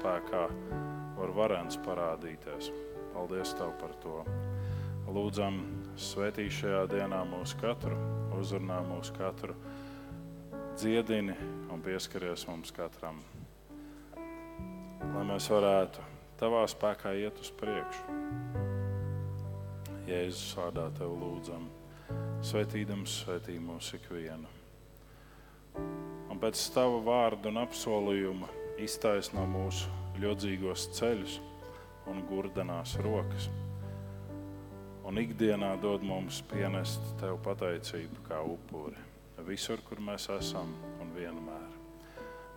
spēkā var varens parādīties. Paldies Tev par to! Lūdzam, svētī šajā dienā mūsu katru, uzrunā mūsu katru, dziedini un pieskaries mums katram. Lai mēs varētu Tavā spēkā iet uz priekšu. Jēzus vārdā Tev lūdzam, svētīdams svētī mūsu ikvienu. Un pēc Tava vārda un apsolījuma iztaisno mūsu ļodzīgos ceļus un gurdenās rokas un ikdienā dod mums pienest tev pateicību kā upuri. Visur, kur mēs esam un vienmēr.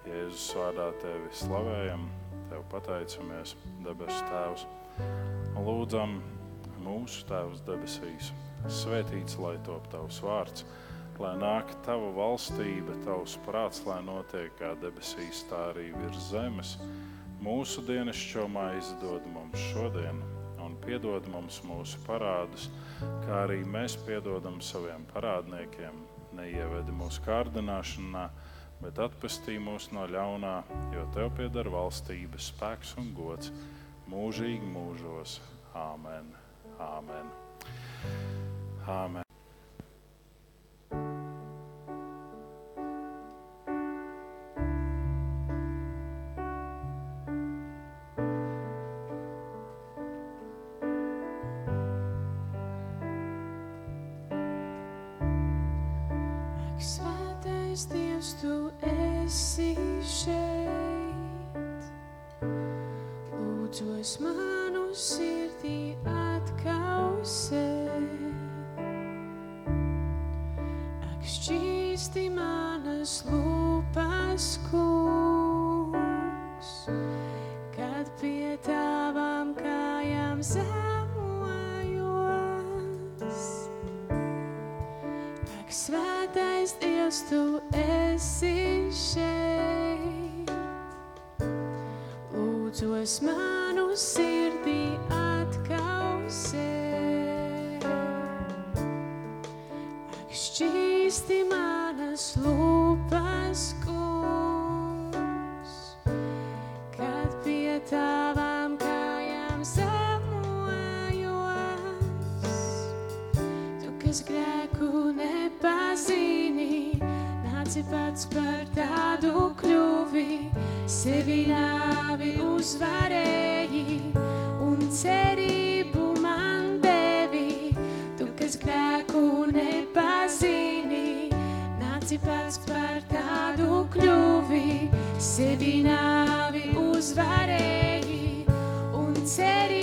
Jēzus vārdā tevi slavējam, tev pateicamies, debesu Tēvs, un lūdzam mūsu Tēvs debesīs. Svētīts, lai top tavs vārds, lai nāk tava valstība, tavs prāts, lai notiek kā debesīs, tā arī virs zemes. Mūsu dienascho maizi dod mums šodien piedod mums mūsu parādus, kā arī mēs piedodam saviem parādniekiem. Neievedi mūsu kārdināšanā, bet atpestī mūs no ļaunā, jo Tev pieder valstība, spēks un gods mūžīgi mūžos. Āmen! Āmen! Āmen. svētais Dievs, tu esi šeit. Lūdzos manu sirdī atkausē. Ak, šķīsti manas lūpas, kungs, kad pie tavām kājām samojos. Tu, kas grēk, esi pats par tādu kļuvi, sevi nāvi uzvarēji un cerību man devi. Tu, kas grēku nepazini, nāci pats par tādu kļuvi, sevi nāvi uzvarēji un cerību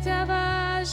tikai tavā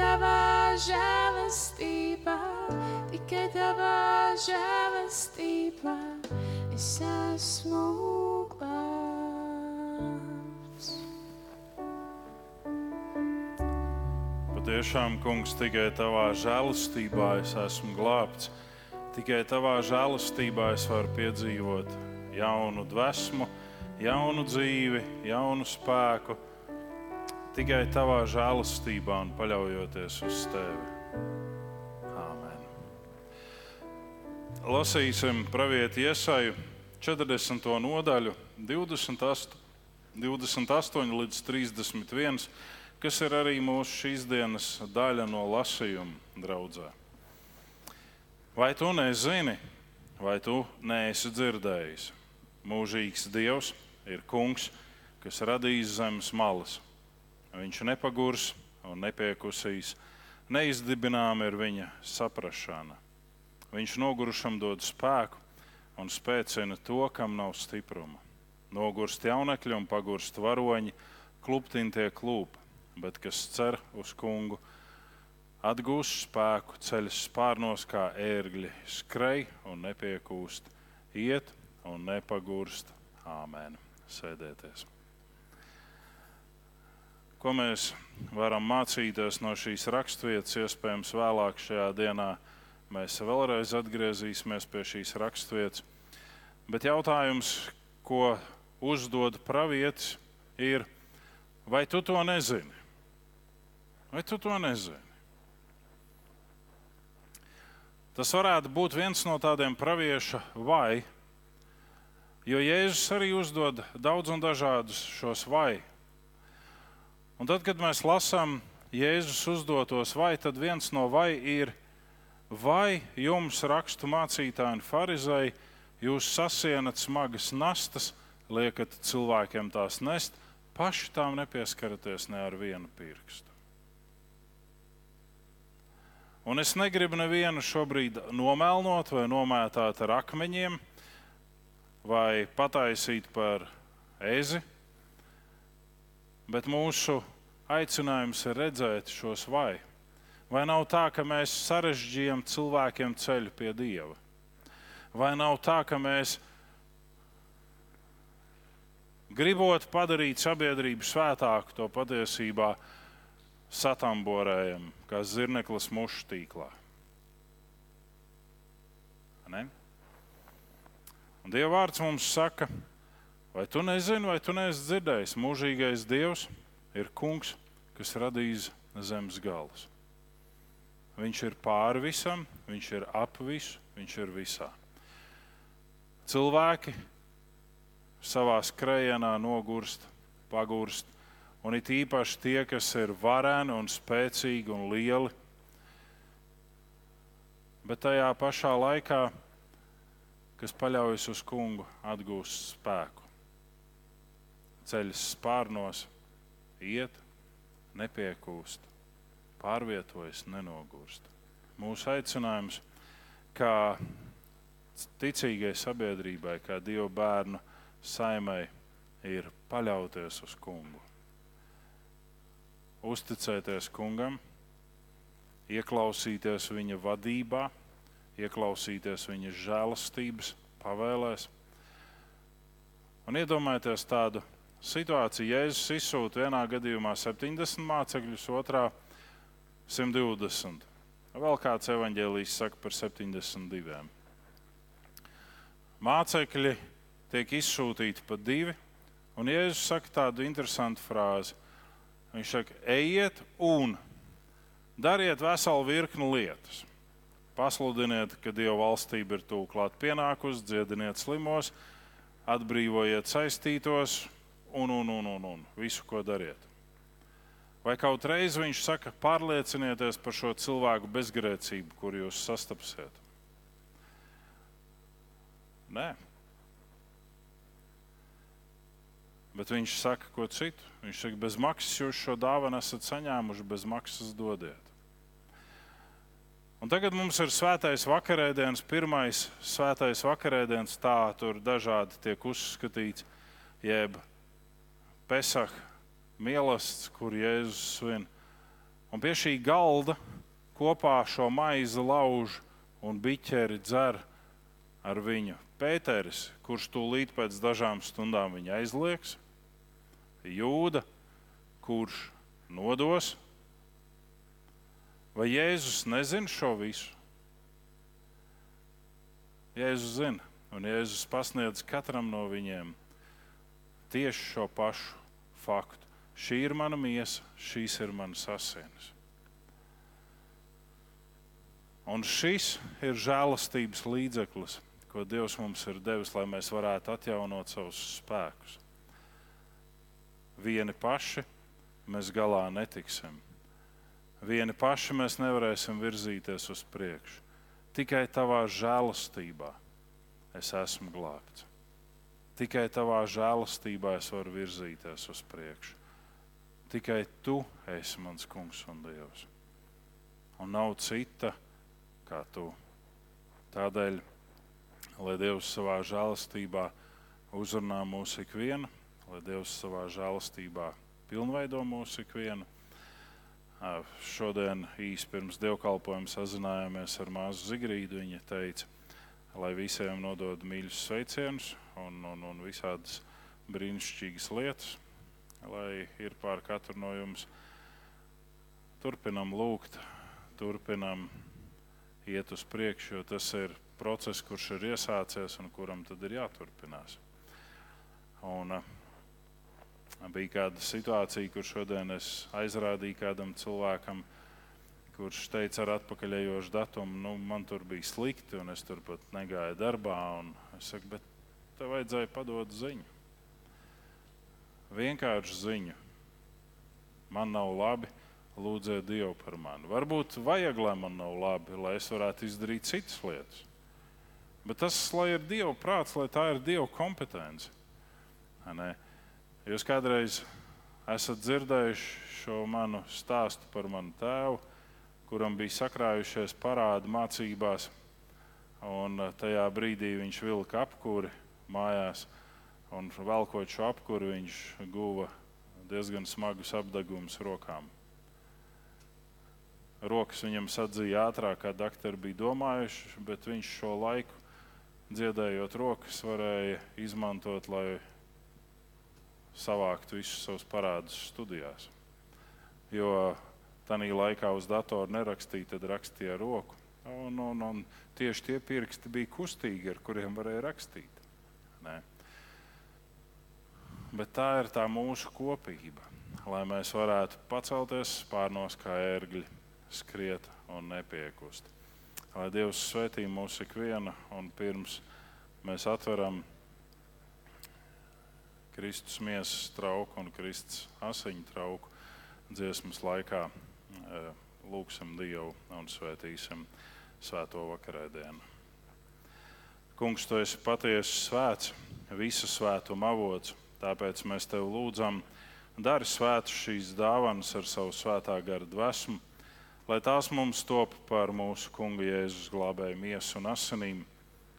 tavā žēlastībā, tikai tavā žēlastībā es esmu glābts. Patiešām, kungs, tikai tavā žēlastībā es esmu glābts. Tikai tavā žēlastībā es varu piedzīvot jaunu dvēsmu, jaunu dzīvi, jaunu spēku. Tikai tavā žēlastībā un paļaujoties uz tevi. Āmen. Lasīsim pravieti iesaju 40. nodaļu, 28, 28 līdz 31 kas ir arī mūsu šīs dienas daļa no lasījuma draudzē. Vai tu nezini, vai tu neesi dzirdējis? Mūžīgs Dievs ir kungs, kas radījis zemes malas. Viņš nepagurs un nepiekusīs, neizdibinām ir viņa saprašana. Viņš nogurušam dod spēku un spēcina to, kam nav stipruma. Nogurst jaunekļi un pagurst varoņi, kluptintie klūp, bet kas cer uz kungu, atgūst spēku, ceļš spārnos kā ērgļi, skrej un nepiekūst, iet un nepagurst. Āmen. Sēdēties. Ko mēs varam mācīties no šīs raksturvietas, iespējams, vēlāk šajā dienā mēs vēlreiz atgriezīsimies pie šīs raksturvietas. Bet jautājums, ko uzdod pravietis, ir, vai tu to nezini? Vai tu to nezini? Tas varētu būt viens no tādiem pravieša vai, jo Jēzus arī uzdod daudz un dažādus šos vai. Un tad, kad mēs lasām Jēzus uzdotos vai, tad viens no vai ir, vai jums rakstu mācītāji un farizēji, jūs sasienat smagas nastas, liekat cilvēkiem tās nest, paši tām nepieskaraties ne ar vienu pirkstu. Un es negribu nevienu šobrīd nomēlnot vai nomētāt ar akmeņiem, vai pataisīt par ezi, bet mūsu aicinājums ir redzēt šos vai. Vai nav tā, ka mēs sarežģījam cilvēkiem ceļu pie Dieva? Vai nav tā, ka mēs gribot padarīt sabiedrību svētāku, to patiesībā satamborējam, kā zirneklis mušu tīklā? Ne? Un Dieva vārds mums saka, vai tu nezini, vai tu neesi dzirdējis, mūžīgais Dievs ir kungs, kas radījis zemes galus. Viņš ir pāri visam, viņš ir ap visu, viņš ir visā. Cilvēki savā skrējienā nogurst, pagurst, un it īpaši tie, kas ir vareni un spēcīgi un lieli. Bet tajā pašā laikā kas paļaujas uz kungu, atgūst spēku. Ceļš spārnos, iet, nepiekūst, pārvietojas, nenogurst. Mūsu aicinājums, kā ticīgai sabiedrībai, kā Dieva bērnu saimai, ir paļauties uz kungu. Uzticēties kungam, ieklausīties viņa vadībā, ieklausīties viņa žēlastības pavēlēs. Un iedomājieties tādu situāciju, Jēzus izsūta vienā gadījumā 70 mācekļus, otrā 120. Vēl kāds evaņģēlijs saka par 72. Mācekļi tiek izsūtīti pa divi, un Jēzus saka tādu interesantu frāzi. Viņš saka, ejiet un dariet veselu virkni lietas. Pasludiniet, ka Dieva valstība ir tūklāt pienākusi, dziediniet slimos, atbrīvojiet saistītos un, un, un, un, un visu, ko dariet. Vai kaut reiz viņš saka, pārliecinieties par šo cilvēku bezgrēcību, kur jūs sastapsiet? Nē. Bet viņš saka, ko citu. Viņš saka, bez maksas jūs šo dāvanu esat saņēmuši, bez maksas dodiet. Un tagad mums ir svētais vakarēdienas, pirmais svētais vakarēdienas, tā tur dažādi tiek uzskatīts, jeb Pesach, mīlestības, kur Jēzus svin. Un pie šī galda kopā šo maizi lauž un biķeri dzer ar viņu. Pēteris, kurš tūlīt pēc dažām stundām viņa aizliegs, Jūda, kurš nodos Vai Jēzus nezina šo visu? Jēzus zina, un Jēzus pasniedz katram no viņiem tieši šo pašu faktu. Šī ir mana miesa, šīs ir manas asins. Un šis ir žēlastības līdzeklis, ko Dievs mums ir devis, lai mēs varētu atjaunot savus spēkus. Vieni paši mēs galā netiksim Vieni paši mēs nevarēsim virzīties uz priekšu. Tikai tavā žēlastībā es esmu glābts. Tikai tavā žēlastībā es varu virzīties uz priekšu. Tikai tu esi mans kungs un dievs. Un nav cita kā tu. Tādēļ, lai Dievs savā žēlastībā uzrunā mūsu ikvienu, lai Dievs savā žēlastībā pilnveido mūsu ikvienu Šodien īsi pirms dievkalpojuma sazinājāmies ar māsu Zigrīdu. Viņa teica, lai visiem nodod mīļus sveicienus un, un, un visādas brīnišķīgas lietas, lai ir pār katru no jums. Turpinam lūgt, turpinam iet uz priekšu, jo tas ir process, kurš ir iesācies un kuram tad ir jāturpinās. Un, uh, Bija kāda situācija, kur šodien es aizrādīju kādam cilvēkam, kurš teica ar atpakaļējošu datumu, nu, man tur bija slikti, un es tur pat negāju darbā. Es saku, bet tev vajadzēja padot ziņu. Vienkārši ziņu. Man nav labi, lūdziet Dievu par mani. Varbūt vajag, lai man nav labi, lai es varētu izdarīt citas lietas. Bet tas, lai ir Dieva prāts, lai tā ir Dieva kompetence. Jūs kādreiz esat dzirdējuši šo manu stāstu par manu tēvu, kuram bija sakrājušies parādi mācībās, un eh, tajā brīdī viņš vilka apkuri mājās, un velkot šo apkuri, viņš guva diezgan smagus apdegumus rokām. Rokas viņam sadzīja ātrāk, kā doktori bija domājuši, bet viņš šo laiku, dziedējot rokas, varēja izmantot, lai savākt visus savus parādus studijās. Jo tajā laikā uz datora nerakstīja, tad rakstīja ar roku. Un, un, un tieši tie pirksti bija kustīgi, ar kuriem varēja rakstīt. Nē. Bet tā ir tā mūsu kopība, lai mēs varētu pacelties pārnos kā ērgļi, skriet un nepiekust. Lai Dievs svētī mūsu ikvienu un pirms mēs atveram Kristus miesas trauku un Kristus asiņu trauku dziesmas laikā lūgsim Dievu un svētīsim svēto vakarēdienu. Kungs, tu esi patiesi svēts, visu svētuma avots. Tāpēc mēs tev lūdzam, dari svētas šīs dāvanas ar savu svētā gara dvēsmu, lai tās mums top par mūsu Kunga Jēzus glābēju miesu un asinīm,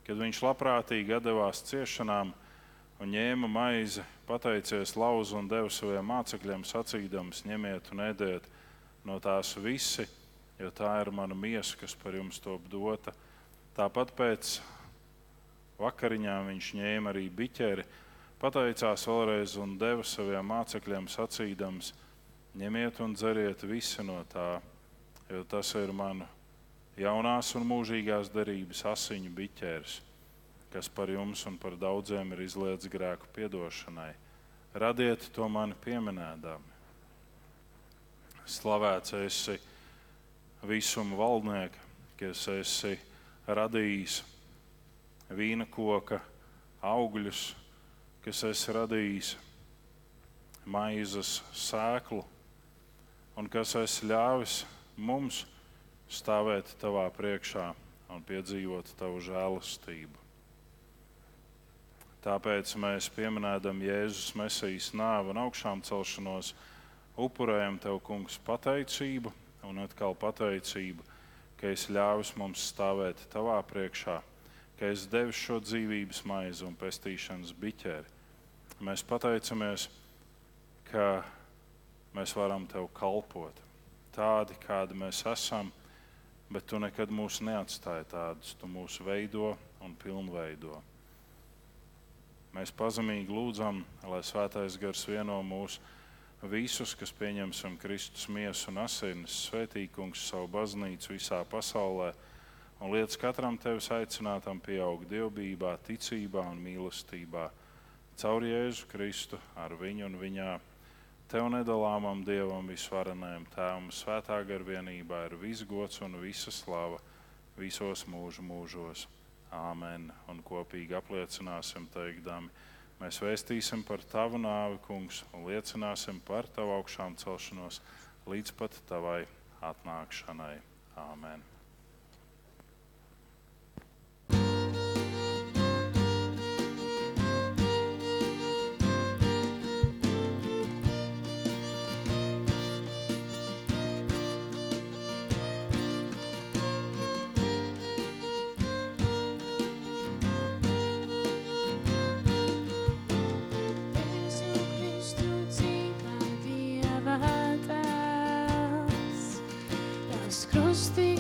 kad viņš labprātīgi devās ciešanām un ņēma maizi, pateicies lauzu un deva saviem mācekļiem, sacīdams: ņemiet un ēdiet no tās visi, jo tā ir mana miesa, kas par jums top dota. Tāpat pēc vakariņām viņš ņēma arī biķeri pateicās vēlreiz un deva saviem mācekļiem sacīdams: ņemiet un dzeriet visi no tā, jo tas ir manu jaunās un mūžīgās derības asiņu biķērs, kas par jums un par daudziem ir izlietas grēku piedošanai. Radiet to mani pieminēdami. Slavēts esi visuma valdnieka, kas esi radījis vīna koka augļus, kas esi radījis maizes sēklu un kas esi ļāvis mums stāvēt tavā priekšā un piedzīvot tavu žēlastību. Tāpēc mēs pieminējam Jēzus Mesijas nāvi un augšām celšanos, upurējam tev, Kungs, pateicību un atkal pateicību, ka esi ļāvis mums stāvēt tavā priekšā ka es devu šo dzīvības maizi un pestīšanas biķeri. Mēs pateicamies, ka mēs varam tev kalpot tādi, kādi mēs esam, bet tu nekad mūs neatstāji tādus. Tu mūs veido un pilnveido. Mēs pazemīgi lūdzam, lai Svētais Gars vieno mūs visus, kas pieņemsim Kristus miesu un asinis, svētīkums savu baznīcu visā pasaulē un lietas katram tevis aicinātam pieaugt dievbijā, ticībā un mīlestībā. Caur Jēzu Kristu ar viņu un viņā. Tev nedalāmam Dievam, visvarenajam Tēvam, svētā garvienībā ir viss gods un visa slava visos mūžu mūžos. Āmen. Un kopīgi apliecināsim, teikdami, mēs vēstīsim par tavu nāvi, kungs, un liecināsim par tavu augšām celšanos līdz pat tavai atnākšanai. Āmen. nuestros.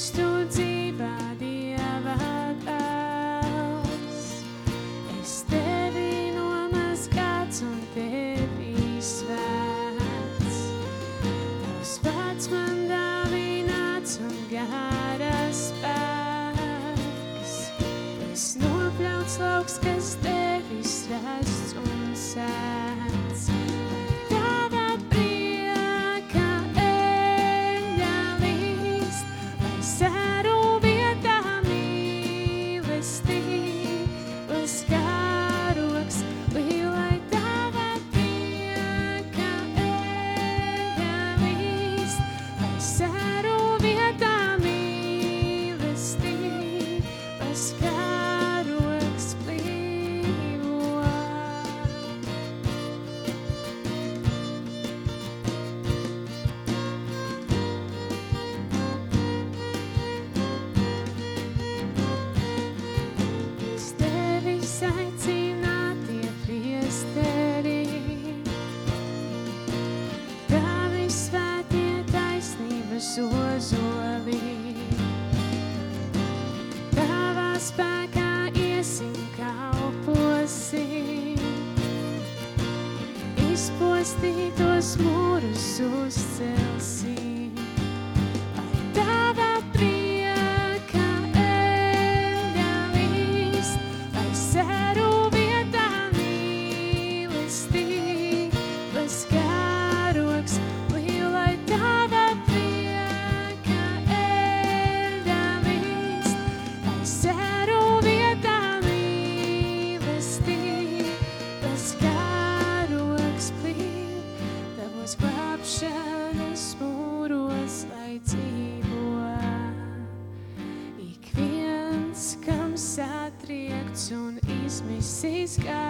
Izpostītos sky.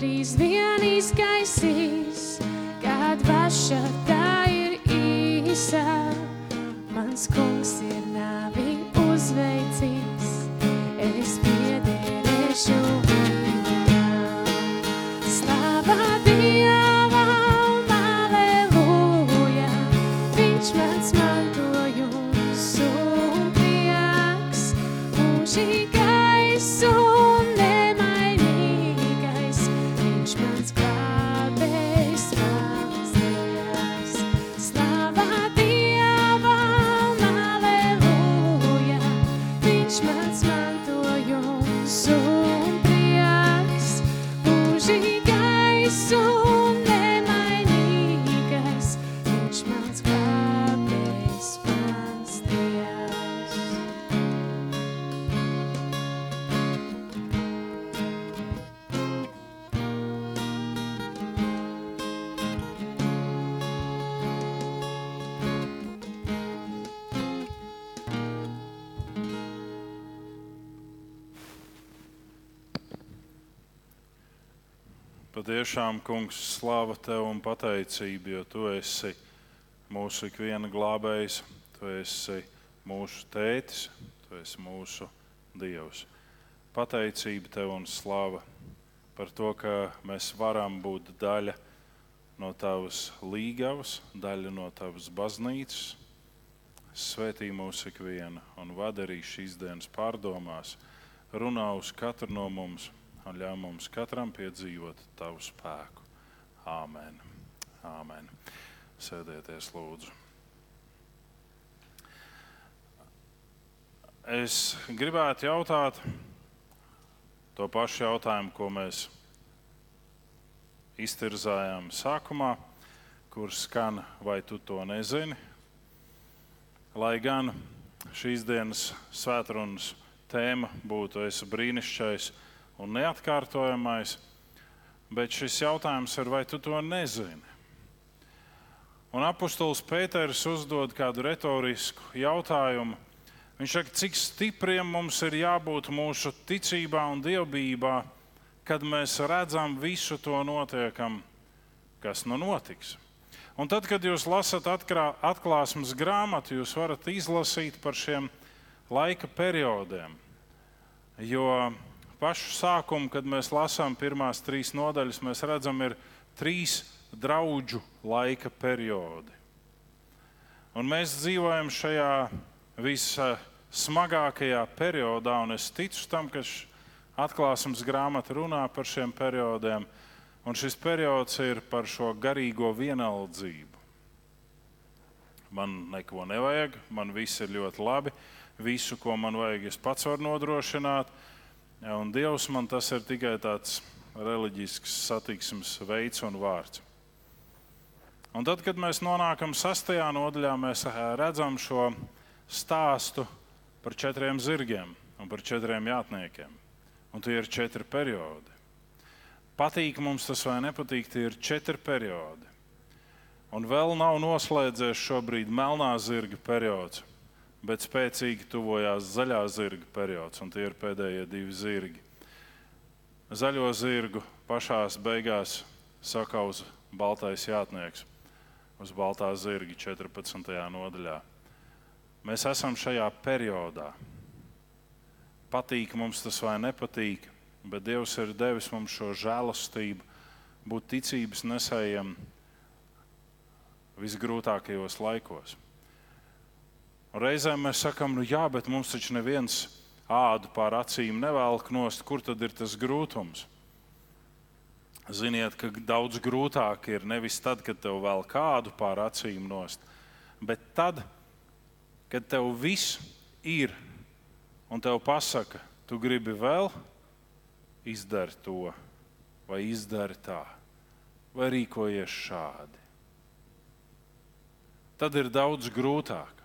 drīz vien izgaisīs, kad vaša tā ir īsa. Mans kungs ir nāvi uzveicīs, es piederēšu. Patiešām, kungs, slāva tev un pateicība, jo tu esi mūsu ikviena glābējs, tu esi mūsu tētis, tu esi mūsu dievs. Pateicība tev un slāva par to, ka mēs varam būt daļa no tavas līgavas, daļa no tavas baznīcas. Svētī mūs ikvienu un vada arī šīs dienas pārdomās, runā uz katru no mums un ļauj mums katram piedzīvot tavu spēku. Āmen. Āmen. Sēdieties, lūdzu. Es gribētu jautāt to pašu jautājumu, ko mēs iztirzājām sākumā, kur skan, vai tu to nezini. Lai gan šīs dienas svētrunas tēma būtu es brīnišķīgais un neatkārtojamais, bet šis jautājums ir, vai tu to nezini? Un apustulis Pēters uzdod kādu retorisku jautājumu. Viņš saka, cik stipriem mums ir jābūt mūsu ticībā un dievbijā, kad mēs redzam visu to notiekam, kas nu notiks. Un tad, kad jūs lasat atkrā, atklāsmes grāmatu, jūs varat izlasīt par šiem laika periodiem. Jo pašu sākumu, kad mēs lasām pirmās trīs nodaļas, mēs redzam, ir trīs draugu laika periodi. Un mēs dzīvojam šajā vissmagākajā periodā, un es ticu tam, ka atklāsmes grāmata runā par šiem periodiem. Un šis periods ir par šo garīgo vienaldzību. Man neko nevajag, man viss ir ļoti labi. Visu, ko man vajag, es pats varu nodrošināt. Ja, Un Dievs man tas ir tikai tāds reliģisks satiksmes veids un vārds. Un tad, kad mēs nonākam sastajā nodaļā, mēs redzam šo stāstu par četriem zirgiem un par četriem jātniekiem. Un tie ir četri periodi. Patīk mums tas vai nepatīk, tie ir četri periodi. Un vēl nav noslēdzies šobrīd melnā zirga periods, bet spēcīgi tuvojās zaļā zirga periods, un tie ir pēdējie divi zirgi. Zaļo zirgu pašā beigās sakauz baltais jātnieks uz baltā zirga 14. nodaļā. Mēs esam šajā periodā. Patīk mums tas vai nepatīk, bet Dievs ir devis mums šo žēlastību, būt ticības nesējiem visgrūtākajos laikos. Reizēm mēs sakām, nu jā, bet mums taču neviens ādu pār acīm nevelk nost, kur tad ir tas grūtums? Ziniet, ka daudz grūtāk ir nevis tad, kad tev vēl kādu pār acīm nost, bet tad, kad tev viss ir un tev pasaka, tu gribi vēl izdari to, vai izdari tā, vai rīkojies šādi. Tad ir daudz grūtāk.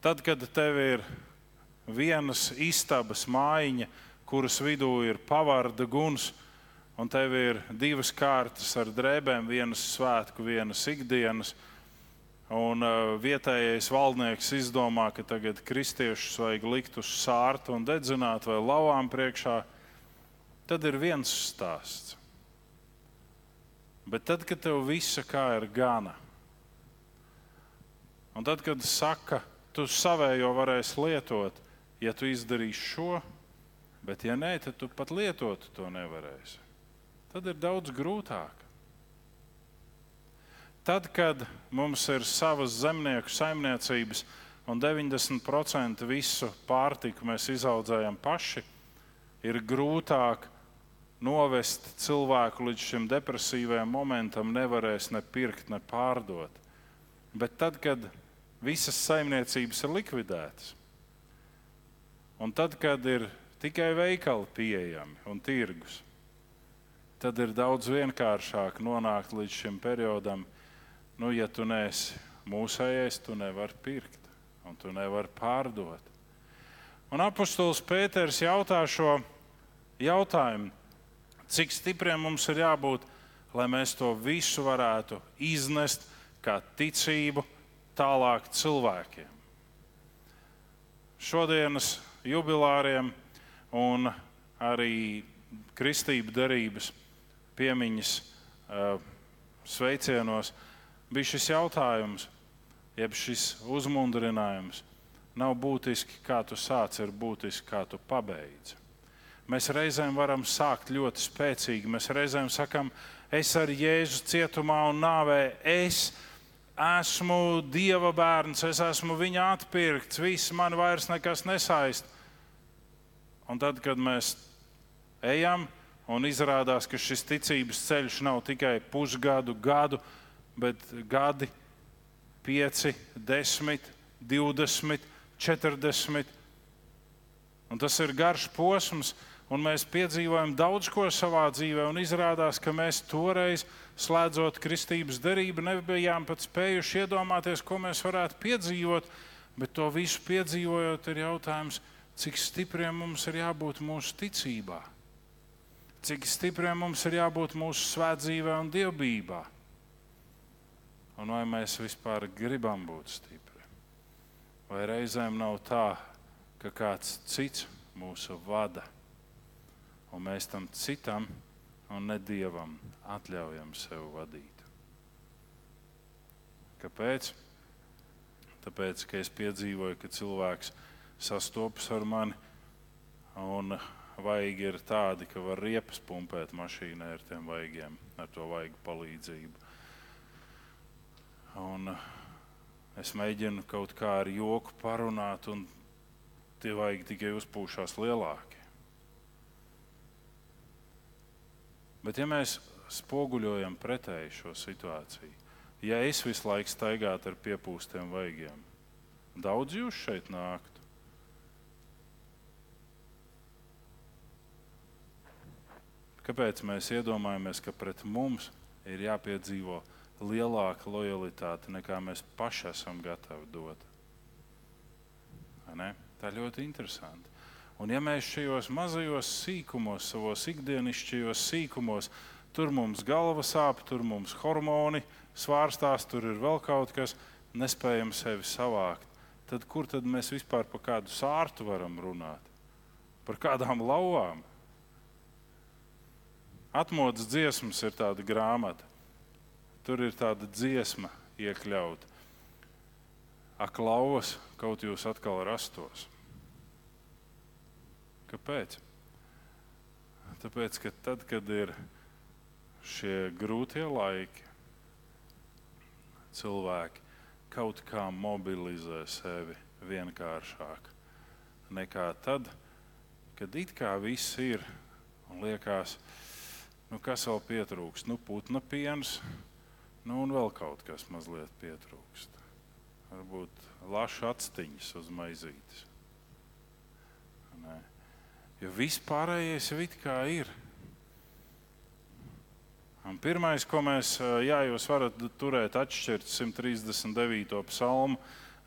Tad, kad tev ir vienas istabas mājiņa, kuras vidū ir pavārda guns, un tev ir divas kārtas ar drēbēm, vienas svētku, vienas ikdienas, un uh, vietējais valdnieks izdomā, ka tagad kristiešus vajag likt uz sārta un dedzināt vai lavām priekšā, tad ir viens stāsts. Bet tad, kad tev visa kā ir gana, un tad, kad saka, tu savējo varēsi lietot, ja tu izdarīsi šo, bet ja nē, tad tu pat lietot to nevarēsi. Tad ir daudz grūtāk. Tad, kad mums ir savas zemnieku saimniecības un 90% visu pārtiku mēs izaudzējam paši, ir grūtāk novest cilvēku līdz šim depresīvajam momentam, nevarēs ne pirkt, ne pārdot. Bet tad, kad visas saimniecības ir likvidētas, un tad, kad ir tikai veikali pieejami un tirgus, tad ir daudz vienkāršāk nonākt līdz šim periodam, nu, ja tu neesi mūsējais, tu nevari pirkt un tu nevari pārdot. Un apustulis Pēters jautā šo jautājumu, cik stipriem mums ir jābūt, lai mēs to visu varētu iznest kā ticību tālāk cilvēkiem. Šodienas jubilāriem un arī kristību derības piemiņas uh, sveicienos bija šis jautājums, jeb šis uzmundrinājums. Nav būtiski, kā tu sāc, ir būtiski, kā tu pabeidzi. Mēs reizēm varam sākt ļoti spēcīgi. Mēs reizēm sakām, es ar Jēzu cietumā un nāvē, es esmu Dieva bērns, es esmu viņa atpirkts, viss man vairs nekas nesaist. Un tad, kad mēs ejam un izrādās, ka šis ticības ceļš nav tikai pusgadu, gadu, bet gadi, pieci, desmit, divdesmit, četrdesmit. Un tas ir garš posms, un mēs piedzīvojam daudz ko savā dzīvē, un izrādās, ka mēs toreiz, slēdzot kristības derību, nebijām pat spējuši iedomāties, ko mēs varētu piedzīvot, bet to visu piedzīvojot, ir jautājums, cik stipriem mums ir jābūt mūsu ticībā, cik stipriem mums ir jābūt mūsu svētdzīvē un dievbijā. Un vai mēs vispār gribam būt stipri? Vai reizēm nav tā, ka kāds cits mūsu vada? un mēs tam citam un ne dievam atļaujam sev vadīt. Kāpēc? Tāpēc, ka es piedzīvoju, ka cilvēks sastopas ar mani, un vaigi ir tādi, ka var riepas pumpēt mašīnā ar tiem vaigiem, ar to vaigu palīdzību. Un es mēģinu kaut kā ar joku parunāt, un tie vaigi tikai uzpūšās lielāki. Bet, ja mēs spoguļojam pretēji šo situāciju, ja es visu laiku staigātu ar piepūstiem vaigiem, daudz jūs šeit nāktu. Kāpēc mēs iedomājamies, ka pret mums ir jāpiedzīvo lielāka lojalitāte nekā mēs paši esam gatavi dot? Tā ir ļoti interesanti. Un ja mēs šajos mazajos sīkumos, savos ikdienišķajos sīkumos, tur mums galva sāp, tur mums hormoni svārstās, tur ir vēl kaut kas, nespējam sevi savākt, tad kur tad mēs vispār par kādu sārtu varam runāt? Par kādām lauvām? Atmodas dziesmas ir tāda grāmata. Tur ir tāda dziesma iekļauta. Ak, lauvas, kaut jūs atkal rastos. Kāpēc? Tāpēc, ka tad, kad ir šie grūtie laiki, cilvēki kaut kā mobilizē sevi vienkāršāk nekā tad, kad it kā viss ir un liekas, nu, kas vēl pietrūkst. Nu, putna piens, nu, un vēl kaut kas mazliet pietrūkst. Varbūt laša atstiņas uz maizītes. Jo viss pārējais jau it kā ir. Un pirmais, ko mēs, jā, jūs varat turēt atšķirt 139. psalmu,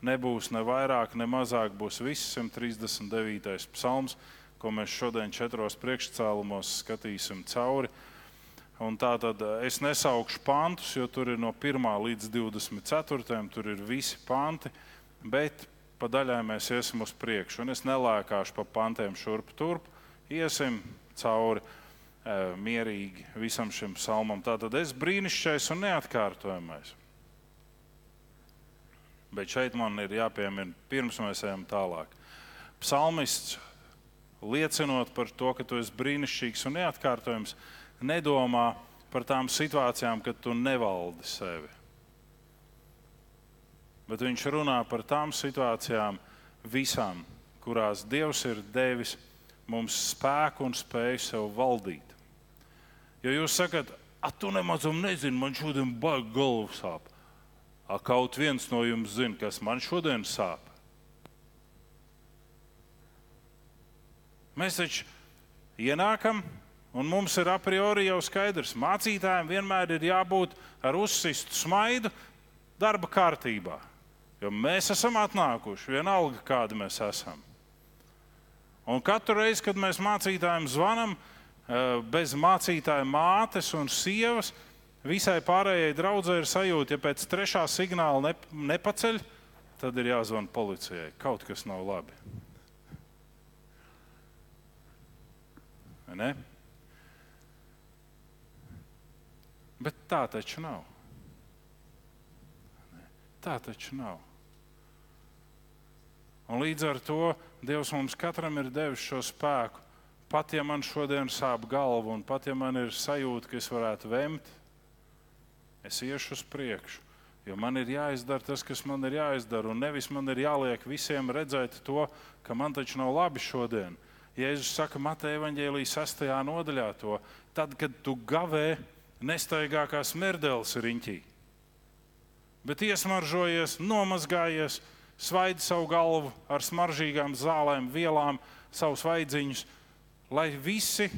nebūs ne vairāk, ne mazāk, būs viss 139. psalms, ko mēs šodien četros priekšcēlumos skatīsim cauri. Un tā tad es nesaukšu pantus, jo tur ir no 1 līdz 24. tur ir visi panti, bet pa daļai mēs iesim uz priekšu. Un es nelēkāšu pa pantiem šurp turp, iesim cauri. eh, mierīgi visam šim psalmam. Tātad es brīnišķīgais un neatkārtojamais. Bet šeit man ir jāpiemina, pirms mēs ejam tālāk. Psalmists, liecinot par to, ka tu esi brīnišķīgs un neatkārtojams, nedomā par tām situācijām, kad tu nevaldi sevi. Bet viņš runā par tām situācijām, visām, kurās Dievs ir devis mums spēku un spēju sev valdīt. Jo jūs sakat, ah, tu nemazum nezini, man šodien baigi galva sāp. A, kaut viens no jums zina, kas man šodien sāp. Mēs taču ienākam, un mums ir a priori jau skaidrs, mācītājiem vienmēr ir jābūt ar uzsistu smaidu darba kārtībā. Jo mēs esam atnākuši, vienalga kādi mēs esam. Un katru reizi, kad mēs mācītājiem zvanām, bez mācītāja mātes un sievas, visai pārējai draudzē ir sajūta, ja pēc trešā signāla ne, nepaceļ, tad ir jāzvan policijai. Kaut kas nav labi. Ne? Bet tā taču nav. Tā taču nav. Un līdz ar to Dievs mums katram ir devis šo spēku. Pat ja man šodien sāp galva, un pat ja man ir sajūta, ka es varētu vemt, es iešu uz priekšu. Jo man ir jāizdara tas, kas man ir jāizdara, un nevis man ir jāliek visiem redzēt to, ka man taču nav labi šodien. Jēzus saka, Mateja evanģēlijas 6. nodaļā, to, tad, kad tu gavē, nestaigā kā smerdelis riņķī, bet iesmaržojies, nomazgājies, svaidi savu galvu ar smaržīgām zālēm, vielām, savus vaidziņus, lai visi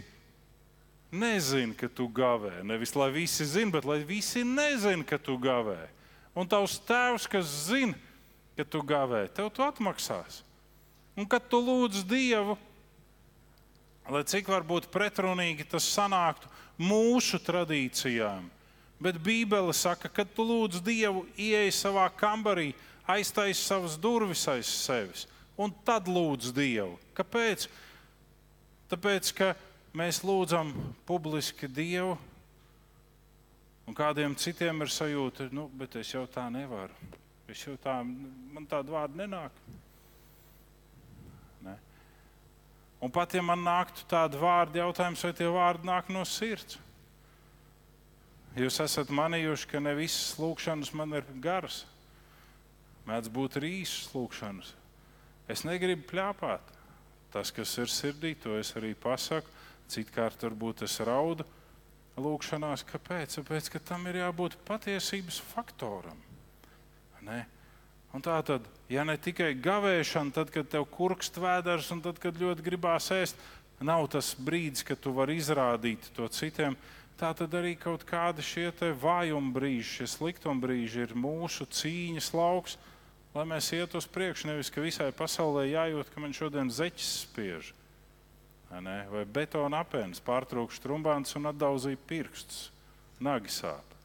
nezina, ka tu gavē. Nevis lai visi zina, bet lai visi nezina, ka tu gavē. Un tavs tēvs, kas zina, ka tu gavē, tev to atmaksās. Un kad tu lūdz Dievu, lai cik varbūt pretrunīgi tas sanāktu mūsu tradīcijām, bet Bībele saka, ka tu lūdz Dievu, ieej savā kambarī, aiztaisi savas durvis aiz sevis un tad lūdz Dievu. Kāpēc? Tāpēc, ka mēs lūdzam publiski Dievu, un kādiem citiem ir sajūta, nu, bet es jau tā nevaru. Es jau tā, man tāda vārda nenāk. Ne? Un pat ja man nāktu tāda vārda, jautājums, vai tie vārdi nāk no sirds? Jūs esat manījuši, ka ne visas lūkšanas man ir garas. Mēdz būt arī īsas lūkšanas. Es negribu plāpāt. Tas, kas ir sirdī, to es arī pasaku. Citkārt, varbūt es raudu lūkšanās. Kāpēc? Tāpēc, ka tam ir jābūt patiesības faktoram. Ne? Un tā tad, ja ne tikai gavēšana, tad, kad tev kurkst vēders un tad, kad ļoti gribās ēst, nav tas brīdis, kad tu vari izrādīt to citiem. Tā tad arī kaut kādi šie vājuma brīži, šie sliktuma brīži ir mūsu cīņas lauks, lai mēs iet uz priekšu. Nevis, ka visai pasaulē jājūt, ka man šodien zeķis spiež. Ne? Vai betona apēns pārtrūkst trumbāns un atdauzīja pirkstus, nagi sāp.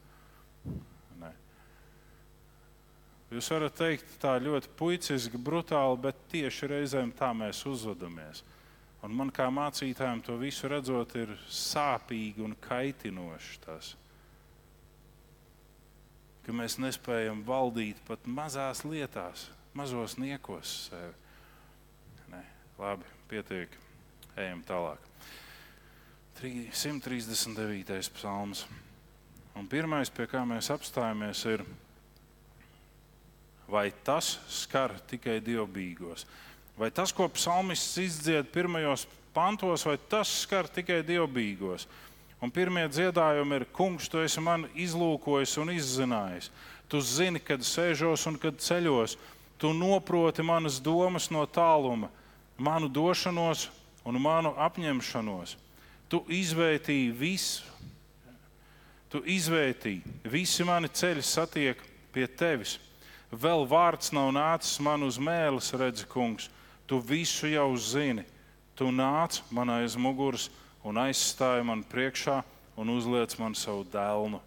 Jūs varat teikt tā ļoti puiciski, brutāli, bet tieši reizēm tā mēs uzvedamies. Un man kā mācītājam to visu redzot, ir sāpīgi un kaitinoši tas, ka mēs nespējam valdīt pat mazās lietās, mazos niekos sevi. Ne, labi, pietiek, ejam tālāk. 139. psalms. Un pirmais, pie kā mēs apstājamies, ir, vai tas skar tikai dievbijīgos? Vai tas, ko psalmists izdzied pirmajos pantos, vai tas skar tikai dievbijīgos? Un pirmie dziedājumi ir: Kungs, tu esi man izlūkojis un izzinājis. Tu zini, kad sēžos un kad ceļos. Tu noproti manas domas no tāluma, manu došanos un manu apņemšanos. Tu izvērtīji visu. Tu izvērtīji, visi mani ceļi satiek pie tevis. Vēl vārds nav nācis man uz mēles, redzi, kungs. Tu visu jau zini. Tu nāc man aiz muguras un aizstāji man priekšā un uzliec man savu dēlnu.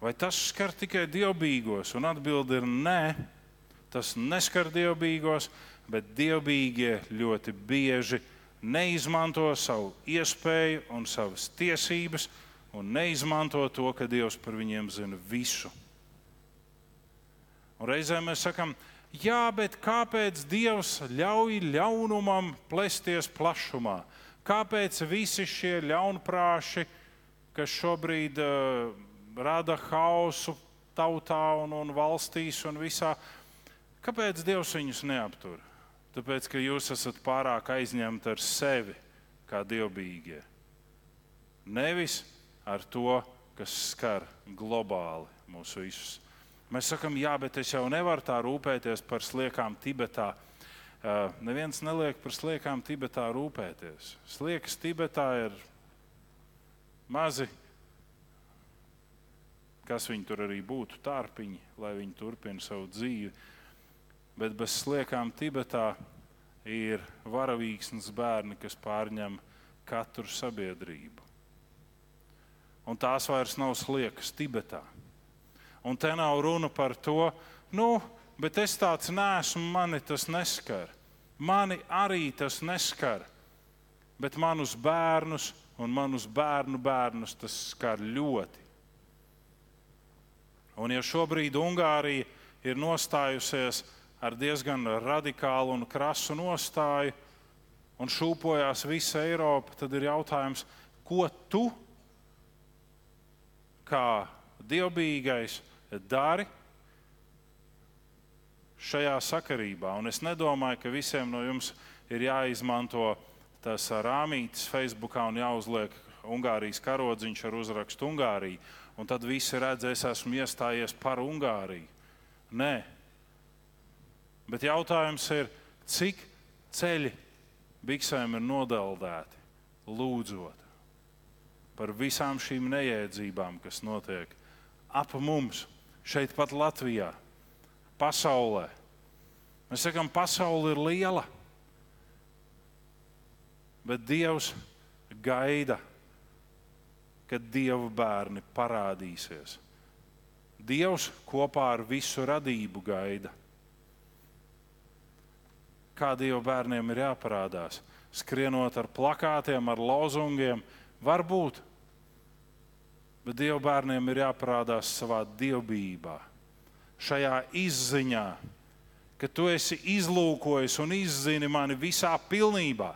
Vai tas skar tikai dievbijīgos? Un atbilde ir nē, tas neskar dievbijīgos, bet dievbijīgie ļoti bieži neizmanto savu iespēju un savas tiesības, un neizmanto to, ka Dievs par viņiem zina visu. Un reizēm mēs sakām, jā, bet kāpēc Dievs ļauj ļaunumam plēsties plašumā? Kāpēc visi šie ļaunprāši, kas šobrīd uh, rada hausu tautā un, un valstīs un visā, kāpēc Dievs viņus neaptur? Tāpēc, ka jūs esat pārāk aizņemti ar sevi, kā dievbijīgie. Nevis ar to, kas skar globāli mūsu visus. Mēs sakām, jā, bet es jau nevaru tā rūpēties par sliekām Tibetā. Neviens neliek par sliekām Tibetā rūpēties. Sliekas Tibetā ir mazi, kas viņi tur arī būtu, tārpiņi, lai viņi turpina savu dzīvi. Bet bez sliekām Tibetā ir varavīksnes bērni, kas pārņem katru sabiedrību. Un tās vairs nav sliekas Tibetā. Un te nav runa par to, nu, bet es tāds neesmu, mani tas neskar. Mani arī tas neskar. Bet manus bērnus un manus bērnu bērnus tas skar ļoti. Un ja šobrīd Ungārija ir nostājusies ar diezgan radikālu un krasu nostāju un šūpojās visa Eiropa, tad ir jautājums, ko tu kā dievbijīgais dari šajā sakarībā. Un es nedomāju, ka visiem no jums ir jāizmanto tas rāmītis Facebook un jāuzliek Ungārijas karodziņš ar uzrakstu Ungārija. Un tad visi redz, es esmu iestājies par Ungāriju. Nē, bet jautājums ir, cik ceļi biksēm ir nodeldēti, lūdzot par visām šīm neiedzībām, kas notiek ap mums šeit, pat Latvijā, pasaulē. Mēs sakām, pasaule ir liela, bet Dievs gaida, kad Dieva bērni parādīsies. Dievs kopā ar visu radību gaida. Kā Dieva bērniem ir jāparādās? Skrienot ar plakātiem, ar lozungiem, varbūt bet Dieva bērniem ir jāparādās savā dievbijībā, šajā izziņā, ka tu esi izlūkojis un izzini mani visā pilnībā.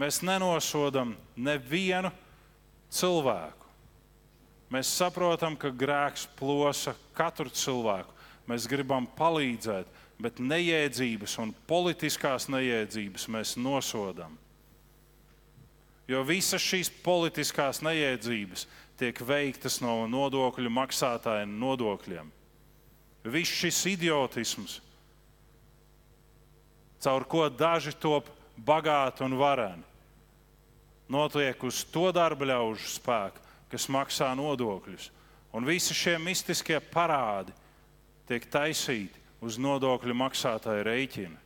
Mēs nenosodam nevienu cilvēku. Mēs saprotam, ka grēks plosa katru cilvēku. Mēs gribam palīdzēt, bet neiedzības un politiskās neiedzības mēs nosodam. Jo visas šīs politiskās neiedzības tiek veiktas no nodokļu maksātāja nodokļiem. Viss šis idiotisms, caur ko daži top bagāti un vareni, notiek uz to darba ļaužu spēku, kas maksā nodokļus. Un visi šie mistiskie parādi tiek taisīti uz nodokļu maksātāja rēķina.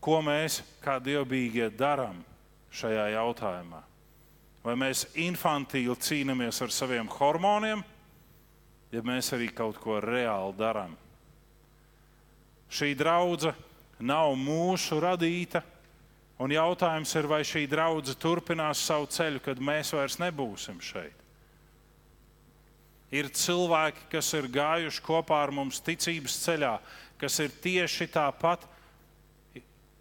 Ko mēs, kā dievbijīgie, darām šajā jautājumā? Vai mēs infantīli cīnāmies ar saviem hormoniem, ja mēs arī kaut ko reāli darām? Šī draudzene nav mūsu radīta, un jautājums ir, vai šī draudzene turpinās savu ceļu, kad mēs vairs nebūsim šeit. Ir cilvēki, kas ir gājuši kopā ar mums ticības ceļā, kas ir tieši tāpat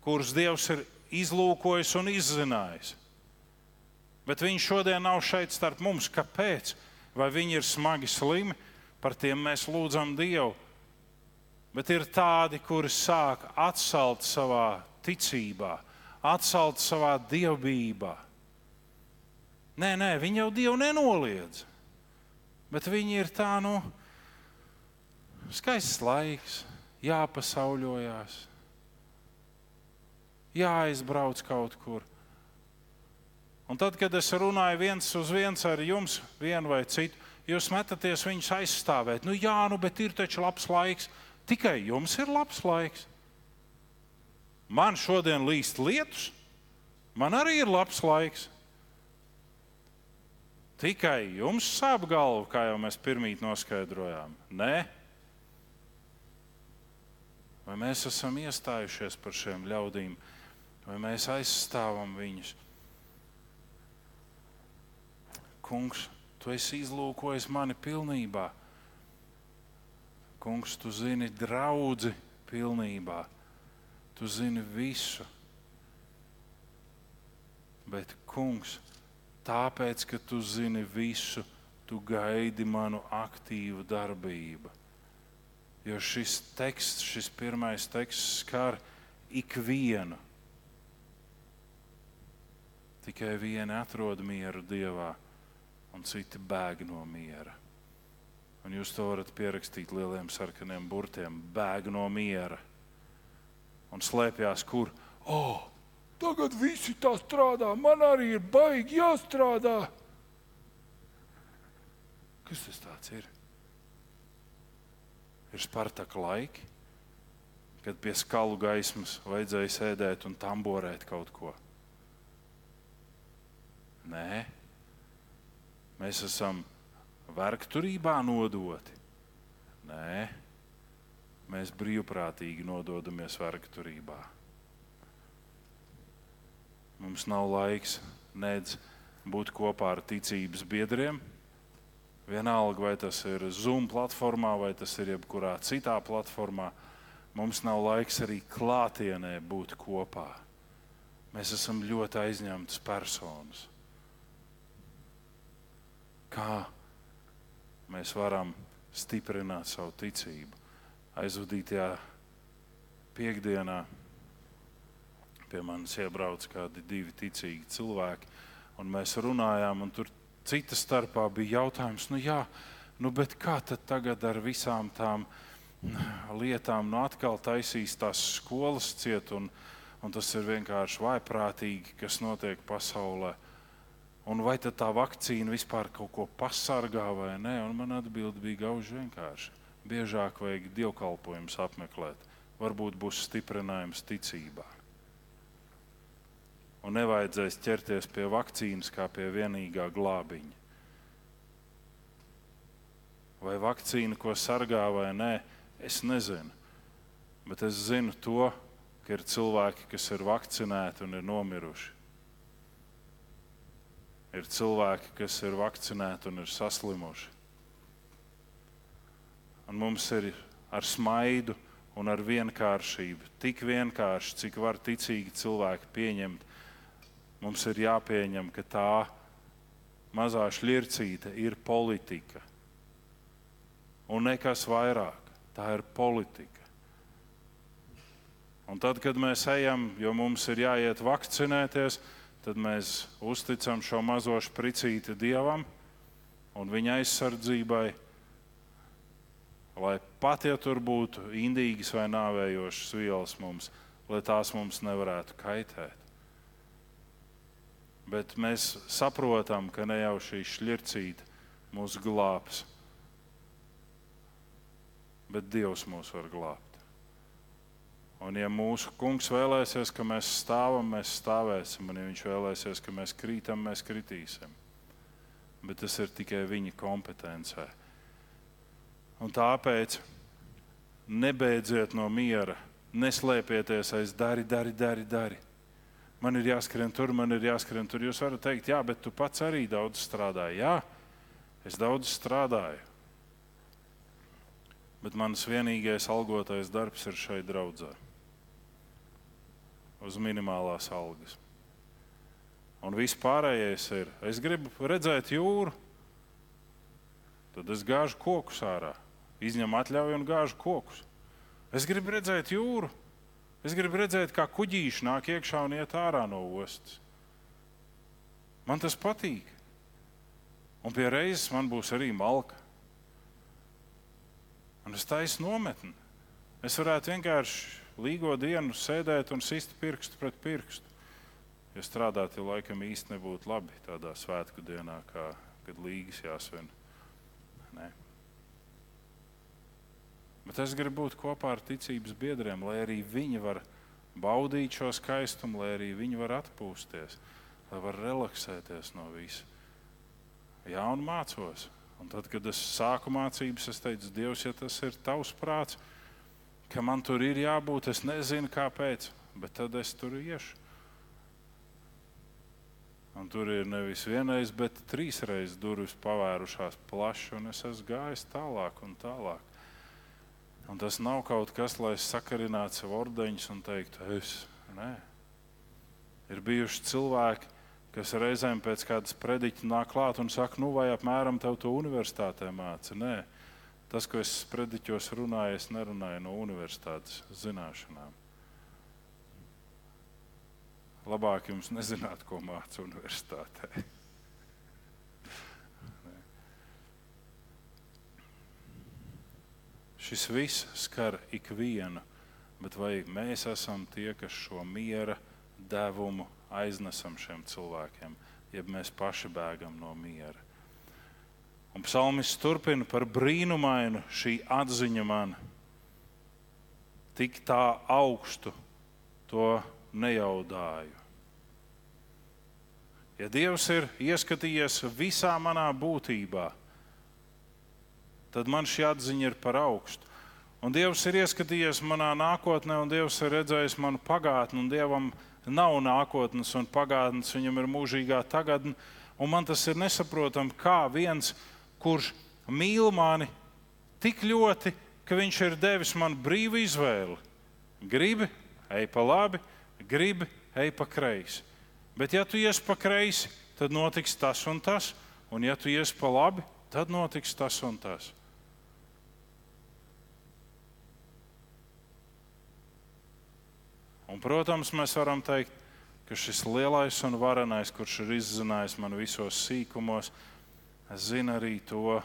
kurus Dievs ir izlūkojis un izzinājis. Bet viņi šodien nav šeit starp mums. Kāpēc? Vai viņi ir smagi slimi? Par tiem mēs lūdzam Dievu. Bet ir tādi, kuri sāk atsalt savā ticībā, atsalt savā dievbijībā. Nē, nē, viņi jau Dievu nenoliedz. Bet viņi ir tā, nu, skaists laiks, jāpasauļojās jāaizbrauc kaut kur. Un tad, kad es runāju viens uz viens ar jums, vienu vai citu, jūs metaties viņus aizstāvēt. Nu, jā, nu, bet ir taču labs laiks. Tikai jums ir labs laiks. Man šodien līst lietus, man arī ir labs laiks. Tikai jums sāp galva, kā jau mēs pirmīt noskaidrojām. Nē, Vai mēs esam iestājušies par šiem ļaudīm, vai mēs aizstāvam viņus? Kungs, tu esi izlūkojis mani pilnībā. Kungs, tu zini draugu pilnībā. Tu zini visu. Bet, kungs, tāpēc, ka tu zini visu, tu gaidi manu aktīvu darbību. Jo šis teksts, šis pirmais teksts skar ikvienu. Tikai vieni atrod mieru Dievā, un citi bēg no miera. Un jūs to varat pierakstīt lieliem sarkaniem burtiem. Bēg no miera. Un slēpjas, kur? Oh, tagad visi tā strādā, man arī ir baigi jāstrādā. Kas tas tāds ir? Ir Spartaka laiki, kad pie skalu gaismas vajadzēja sēdēt un tamborēt kaut ko. Nē, mēs esam vergturībā nodoti. Nē, mēs brīvprātīgi nododamies vergturībā. Mums nav laiks nedz būt kopā ar ticības biedriem. Vienalga, vai tas ir Zoom platformā, vai tas ir jebkurā citā platformā, mums nav laiks arī klātienē būt kopā. Mēs esam ļoti aizņemtas personas. Kā mēs varam stiprināt savu ticību? Aizvadītajā piekdienā pie manis iebrauc kādi divi ticīgi cilvēki, un mēs runājām, un tur cita starpā bija jautājums, nu jā, nu bet kā tad tagad ar visām tām lietām, nu atkal taisīs tās skolas ciet, un, un tas ir vienkārši vaiprātīgi, kas notiek pasaulē. Un vai tā vakcīna vispār kaut ko pasargā vai nē? Un man atbild bija gauži vienkārši. Biežāk vajag dievkalpojumus apmeklēt. Varbūt būs stiprinājums ticībā. Un nevajadzēs ķerties pie vakcīnas kā pie vienīgā glābiņa. Vai vakcīna ko sargā vai nē, es nezinu. Bet es zinu to, ka ir cilvēki, kas ir vakcinēti un ir nomiruši. Ir cilvēki, kas ir vakcinēti un ir saslimuši. Un mums ir ar smaidu un ar vienkāršību, tik vienkārši, cik var ticīgi cilvēki pieņemt, mums ir jāpieņem, ka tā mazā šķircīte ir politika. Un nekas vairāk. Tā ir politika. Un tad, kad mēs ejam, jo mums ir jāiet vakcinēties, tad mēs uzticam šo mazo spricīti dievam un viņa aizsardzībai. Lai pat ja tur būtu indīgas vai nāvējošas vielas mums, lai tās mums nevarētu kaitēt. Bet mēs saprotam, ka ne jau šī šķircīte mūs glābs, bet Dievs mūs var glābt. Un, ja mūsu kungs vēlēsies, ka mēs stāvam, mēs stāvēsim, un, ja viņš vēlēsies, ka mēs krītam, mēs kritīsim. Bet tas ir tikai viņa kompetencē. Un tāpēc nebeidziet no miera, neslēpieties aiz dari, dari, dari. dari. Man ir jāskrien tur, man ir jāskrien tur. Jūs varat teikt, jā, bet tu pats arī daudz strādāji. Jā, es daudz strādāju. Bet mans vienīgais algotais darbs ir šeit draudzē uz minimālās algas. Un viss pārējais ir, es gribu redzēt jūru, tad es gāžu kokus ārā, izņemu atļauju un gāžu kokus. Es gribu redzēt jūru, es gribu redzēt, kā kuģīši nāk iekšā un iet ārā no ostas. Man tas patīk. Un pie reizes man būs arī malka. Un es taisu nometni. Es varētu vienkārši līgo dienu sēdēt un sist pirkstu pret pirkstu. Ja strādāt, jau laikam īsti nebūtu labi tādā svētku dienā, kā, kad līgas jāsvin. Nē. Bet es gribu būt kopā ar ticības biedriem, lai arī viņi var baudīt šo skaistumu, lai arī viņi var atpūsties, lai var relaksēties no visa. Jā, un mācos. Un tad, kad es sāku mācības, es teicu, Dievs, ja tas ir tavs prāts, ka man tur ir jābūt. Es nezinu, kāpēc, bet tad es tur iešu. Un tur ir nevis vienreiz, bet trīs reizes durvis pavērušās plaši, un es esmu gājis tālāk un tālāk. Un tas nav kaut kas, lai es sakarinātu sev ordeņus un teiktu, es. Nē. Ir bijuši cilvēki, kas reizēm pēc kādas prediķa nāk klāt un saka, nu vai apmēram tev to universitātē māca. Nē, tas, ko es prediķos runāju, es nerunāju no universitātes zināšanām. Labāk jums nezināt, ko māca universitātē. Šis viss skar ikvienu, bet vai mēs esam tie, kas šo miera devumu aiznesam šiem cilvēkiem, jeb mēs paši bēgam no miera? Un psalmis turpina par brīnumainu šī atziņa man. Tik tā augstu to nejaudāju. Ja Dievs ir ieskatījies visā manā būtībā, tad man šī atziņa ir par augstu. Un Dievs ir ieskatījies manā nākotnē, un Dievs ir redzējis manu pagātni, un Dievam nav nākotnes un pagātnes, viņam ir mūžīgā tagadne. Un man tas ir nesaprotami, kā viens, kurš mīl mani tik ļoti, ka viņš ir devis man brīvu izvēli. Gribi, ej pa labi, gribi, ej pa kreisi. Bet, ja tu ies pa kreisi, tad notiks tas un tas, un ja tu ies pa labi, tad notiks tas un tas. Un, protams, mēs varam teikt, ka šis lielais un varenais, kurš ir izzinājis man visos sīkumos, zina arī to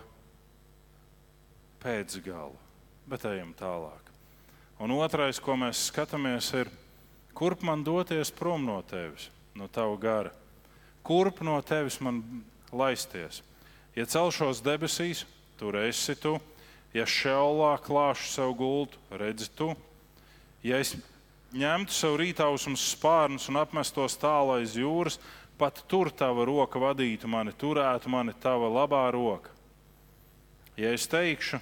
pēcgalu. Bet ejam tālāk. Un otrais, ko mēs skatāmies, ir, kurp man doties prom no tevis, no tava gara? Kurp no tevis man laisties? Ja celšos debesīs, tur esi tu. Ja šaulā klāšu savu gultu, redzi tu. Ja es ņemtu sev rītausmas spārnus un apmestos tālu aiz jūras, pat tur tava roka vadītu mani, turētu mani tava labā roka. Ja es teikšu,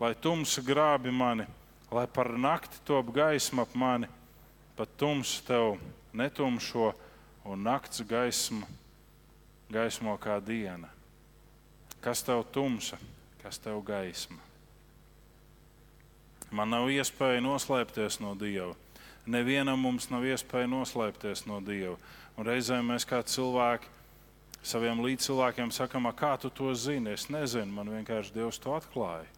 lai tumsa grābi mani, lai par nakti top gaisma ap mani, pat tums tev netumšo un nakts gaisma gaismo kā diena. Kas tev tumsa, kas tev gaisma? Man nav iespēja noslēpties no Dieva. Nevienam mums nav iespēja noslēpties no Dieva. Un reizēm mēs kā cilvēki saviem līdzcilvēkiem sakām, kā tu to zini. Es nezinu, man vienkārši Dievs to atklāja.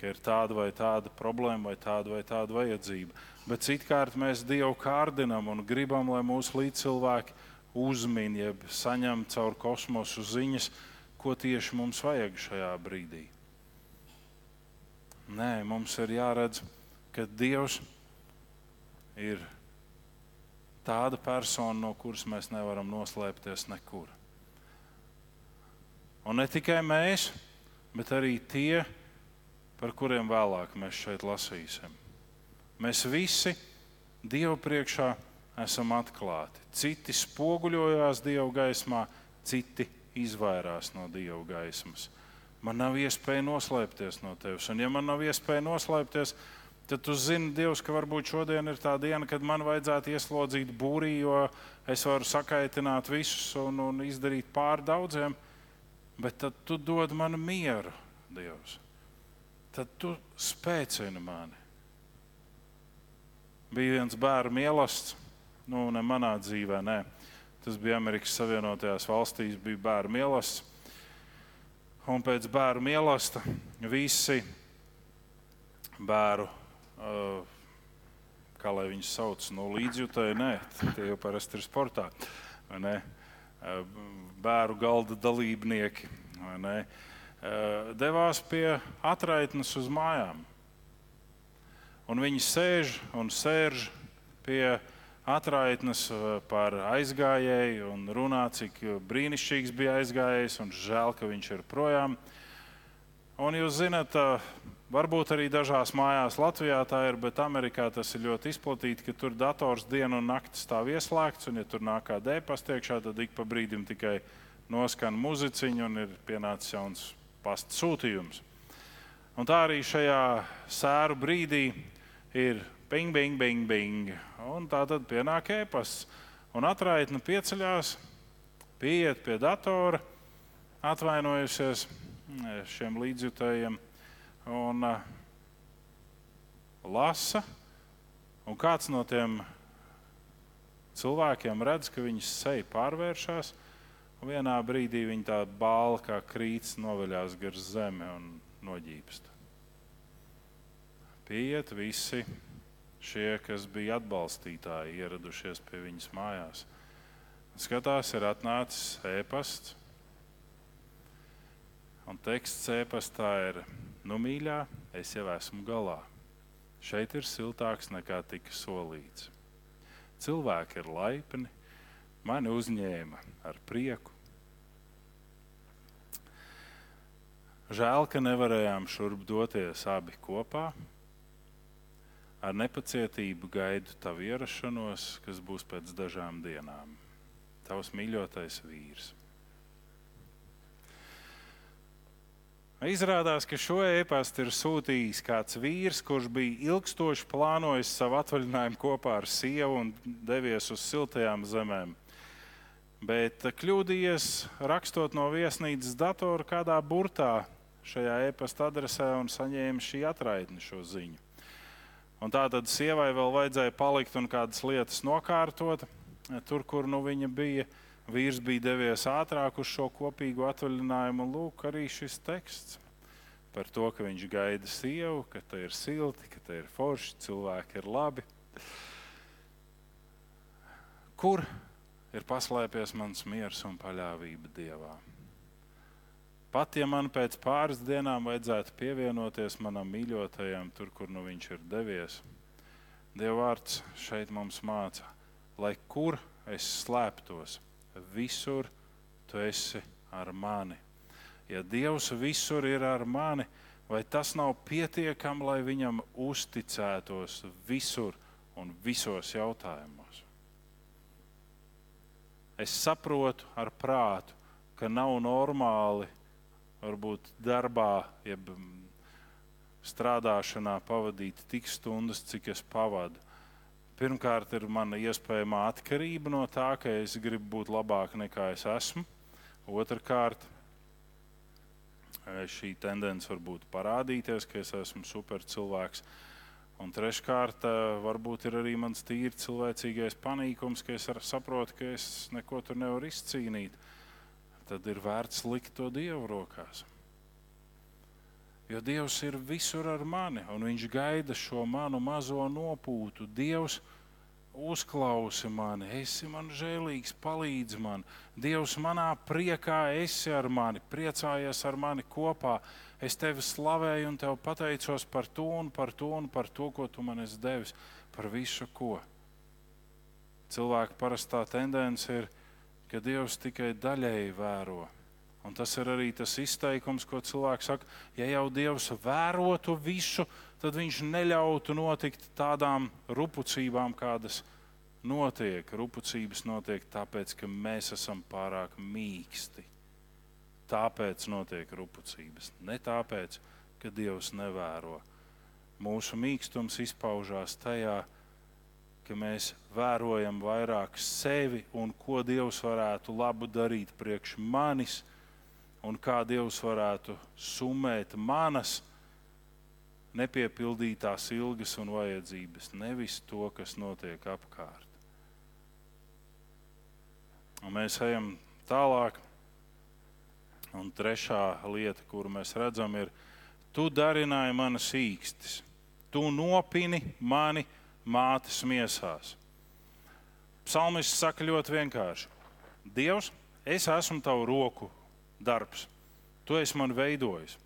Ka ir tāda vai tāda problēma, vai tāda vai tāda vajadzība. Bet citkārt mēs Dievu kārdinām un gribam, lai mūsu līdzcilvēki uzmin, jeb saņem caur kosmosu ziņas, ko tieši mums vajag šajā brīdī. Nē, mums ir jāredz, ka Dievs ir tāda persona, no kuras mēs nevaram noslēpties nekur. Un ne tikai mēs, bet arī tie, par kuriem vēlāk mēs šeit lasīsim. Mēs visi Dievu priekšā esam atklāti. Citi spoguļojās Dieva gaismā, citi izvairās no Dieva gaismas. Man nav iespēja noslēpties no tevis. Un, ja man nav iespēja noslēpties, tad tu zini, Dievs, ka varbūt šodien ir tā diena, kad man vajadzētu ieslodzīt būrī, jo es varu sakaitināt visus un, un izdarīt pār daudziem. Bet tad tu dod man mieru, Dievs. Tad tu spēcini mani. Bija viens bērnu mīlestības Nu, ne manā dzīvē, nē. Tas bija Amerikas Savienotajās valstīs, bija bērnu mīlestības. Un pēc bērnu mīlestības visi bērnu, kā lai viņus sauc, nu, līdzjutēji, nē, tie jau parasti ir sportā. Bērnu galda dalībnieki devās pie atraitnes uz mājām. Un viņi sēž un sēž pie atraitnes par aizgājēju un runā, cik brīnišķīgs bija aizgājējs un žēl, ka viņš ir projām. Un jūs zināt, varbūt arī dažās mājās Latvijā tā ir, bet Amerikā tas ir ļoti izplatīti, ka tur dators dienu un nakti stāv ieslēgts, un ja tur nāk kā dēpasta iekšā, tad ik pa brīdim tikai noskan muziciņu un ir pienācis jauns pasta sūtījums. Un tā arī šajā sēru brīdī ir bing, bing, bing, bing. Un tā tad pienāk ēpasts. Un atraitne pieceļās, pieiet pie datora, atvainojusies šiem līdzjutējiem un uh, lasa. Un kāds no tiem cilvēkiem redz, ka viņas seja pārvēršas, un vienā brīdī viņa tā bāla kā krīts noveļās gar zemi un noģīpst. Pieiet visi šie, kas bija atbalstītāji, ieradušies pie viņas mājās. Skatās, ir atnācis ēpasts, un teksts ēpastā ir: Nu, mīļā, es jau esmu galā. Šeit ir siltāks nekā tika solīts. Cilvēki ir laipni, mani uzņēma ar prieku. Žēl, ka nevarējām šurp doties abi kopā. Ar nepacietību gaidu tavu ierašanos, kas būs pēc dažām dienām. Tavs mīļotais vīrs. Izrādās, ka šo e-pastu ir sūtījis kāds vīrs, kurš bija ilgstoši plānojis savu atvaļinājumu kopā ar sievu un devies uz siltajām zemēm. Bet kļūdījies rakstot no viesnīcas datora kādā burtā šajā e-pasta adresē un saņēma šī atraitne šo ziņu. Un tā tad sievai vēl vajadzēja palikt un kādas lietas nokārtot tur, kur nu viņa bija. Vīrs bija devies ātrāk uz šo kopīgo atvaļinājumu, lūk, arī šis teksts par to, ka viņš gaida sievu, ka te ir silti, ka te ir forši, cilvēki ir labi. Kur ir paslēpies mans miers un paļāvība Dievā? Pat ja man pēc pāris dienām vajadzētu pievienoties manam mīļotajam, tur, kur nu viņš ir devies, Dieva vārds šeit mums māca, lai kur es slēptos visur tu esi ar mani. Ja Dievs visur ir ar mani, vai tas nav pietiekami, lai viņam uzticētos visur un visos jautājumos? Es saprotu ar prātu, ka nav normāli varbūt darbā, jeb strādāšanā pavadīt tik stundas, cik es pavadu Pirmkārt, ir mana iespējamā atkarība no tā, ka es gribu būt labāk nekā es esmu. Otrakārt, šī tendence var būt parādīties, ka es esmu super cilvēks. Un treškārt, varbūt ir arī mans tīri cilvēcīgais panīkums, ka es saprotu, ka es neko tur nevaru izcīnīt. Tad ir vērts likt to Dievu rokās. Jo Dievs ir visur ar mani, un Viņš gaida šo manu mazo nopūtu. Dievs uzklausi mani, esi man žēlīgs, palīdzi man. Dievs manā priekā esi ar mani, priecājies ar mani kopā. Es tevi slavēju un tev pateicos par to un par to un par to, ko tu man esi devis, par visu ko. Cilvēka parastā tendence ir, ka Dievs tikai daļēji vēro Un tas ir arī tas izteikums, ko cilvēks saka. Ja jau Dievs vērotu visu, tad viņš neļautu notikt tādām rupucībām, kādas notiek. Rupucības notiek tāpēc, ka mēs esam pārāk mīksti. Tāpēc notiek rupucības. Ne tāpēc, ka Dievs nevēro. Mūsu mīkstums izpaužās tajā, ka mēs vērojam vairāk sevi un ko Dievs varētu labu darīt priekš manis un kā Dievs varētu summēt manas nepiepildītās ilgas un vajadzības, nevis to, kas notiek apkārt. Un mēs ejam tālāk. Un trešā lieta, kuru mēs redzam, ir, tu darināji manas īkstis, tu nopini mani mātes miesās. Psalmists saka ļoti vienkārši: Dievs, es esmu tavu roku darbs. Tu esi man veidojis.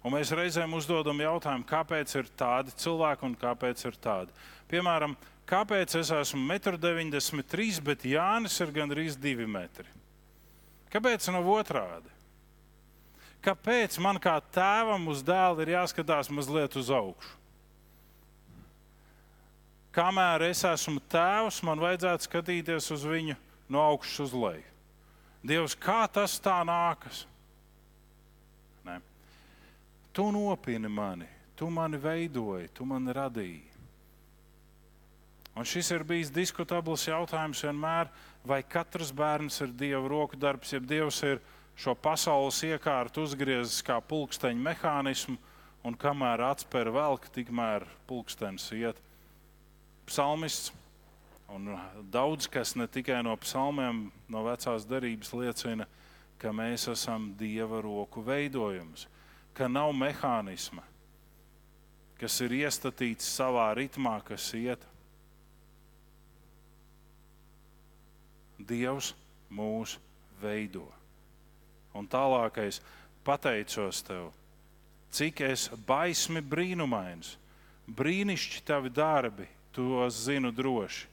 Un mēs reizēm uzdodam jautājumu, kāpēc ir tādi cilvēki un kāpēc ir tādi. Piemēram, kāpēc es esmu 1,93 m, bet Jānis ir gandrīz 2 metri? Kāpēc nav otrādi? Kāpēc man kā tēvam uz dēla ir jāskatās mazliet uz augšu? Kamēr es esmu tēvs, man vajadzētu skatīties uz viņu no augšas uz leju. Dievs, kā tas tā nākas? Ne. Tu nopini mani, tu mani veidoji, tu mani radīji. Un šis ir bijis diskutabls jautājums vienmēr, vai katrs bērns ir Dieva roku darbs, ja Dievs ir šo pasaules iekārtu uzgriezis kā pulksteņa mehānismu, un kamēr atspēr velk, tikmēr pulkstenis iet. Psalmists un daudz kas ne tikai no psalmiem, no vecās derības liecina, ka mēs esam Dieva roku veidojums, ka nav mehānisma, kas ir iestatīts savā ritmā, kas iet. Dievs mūs veido. Un tālākais, pateicos tev, cik es baismi brīnumains, brīnišķīgi tavi darbi, tos zinu droši.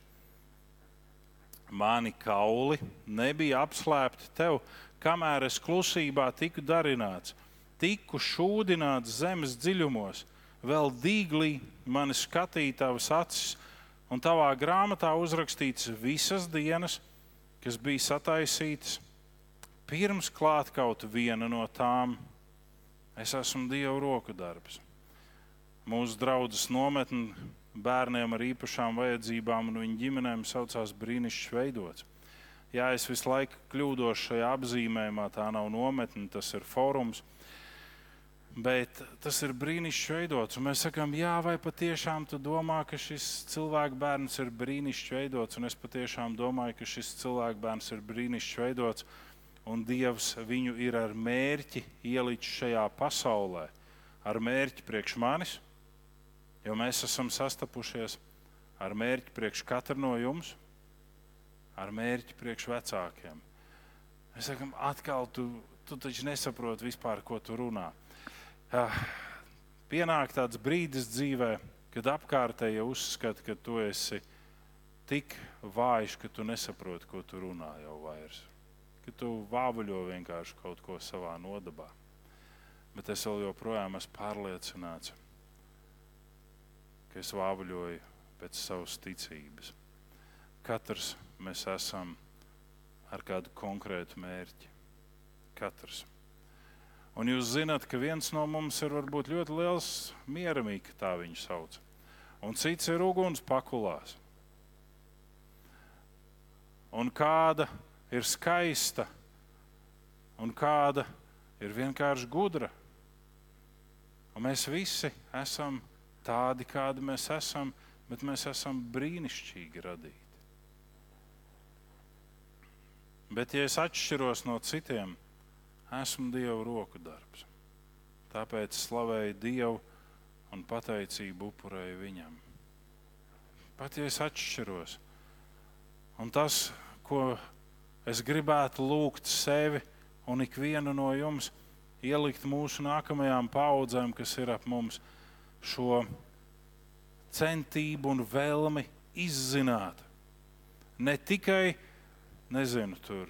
Mani kauli nebija apslēpti tev, kamēr es klusībā tiku darināts, tiku šūdināts zemes dziļumos, vēl dīglī mani skatīja tavas acis, un tavā grāmatā uzrakstīts visas dienas, kas bija sataisītas pirms klāt kaut viena no tām. Es esmu Dieva roku darbs. Mūsu draudzes nometne bērniem ar īpašām vajadzībām un viņu ģimenēm saucās Brīnišķis veidots. Jā, es visu laiku kļūdos šajā apzīmējumā. Tā nav nometne, tas ir fórums. Bet tas ir brīnišķīgi veidots. Un mēs sakām, jā, vai patiešām tu domā, ka šis cilvēks bērns ir brīnišķīgi veidots? Un es patiešām domāju, ka šis cilvēks bērns ir brīnišķīgi veidots. Un Dievs viņu ir ar mērķi ielicis šajā pasaulē. Ar mērķi priekš manis, jo mēs esam sastapušies ar mērķi priekš katra no jums, ar mērķi priekš vecākiem. Mēs sakām, atkal tu, tu taču nesaproti vispār, ko tu runā. Pienāk tāds brīdis dzīvē, kad apkārtēji uzskata, ka tu esi tik vājš, ka tu nesaproti, ko tu runā jau vairs. Ka tu vāvuļo vienkārši kaut ko savā nodabā. Bet es vēl joprojām esmu pārliecināts, ka es vāvuļoju pēc savas ticības. Katrs mēs esam ar kādu konkrētu mērķi. Katrs. Un jūs zināt, ka viens no mums ir varbūt ļoti liels mieramīgs, tā viņu sauc. Un cits ir uguns pakulās. Un kāda ir skaista, un kāda ir vienkārši gudra. Un mēs visi esam tādi, kādi mēs esam, bet mēs esam brīnišķīgi radīti. Bet, ja es atšķiros no citiem, esmu Dieva roku darbs. Tāpēc slavēju Dievu un pateicību upurēju viņam. Pat ja es atšķiros, un tas, ko es gribētu lūgt sevi un ikvienu no jums, ielikt mūsu nākamajām paudzēm, kas ir ap mums, šo centību un vēlmi izzināt. Ne tikai, nezinu, tur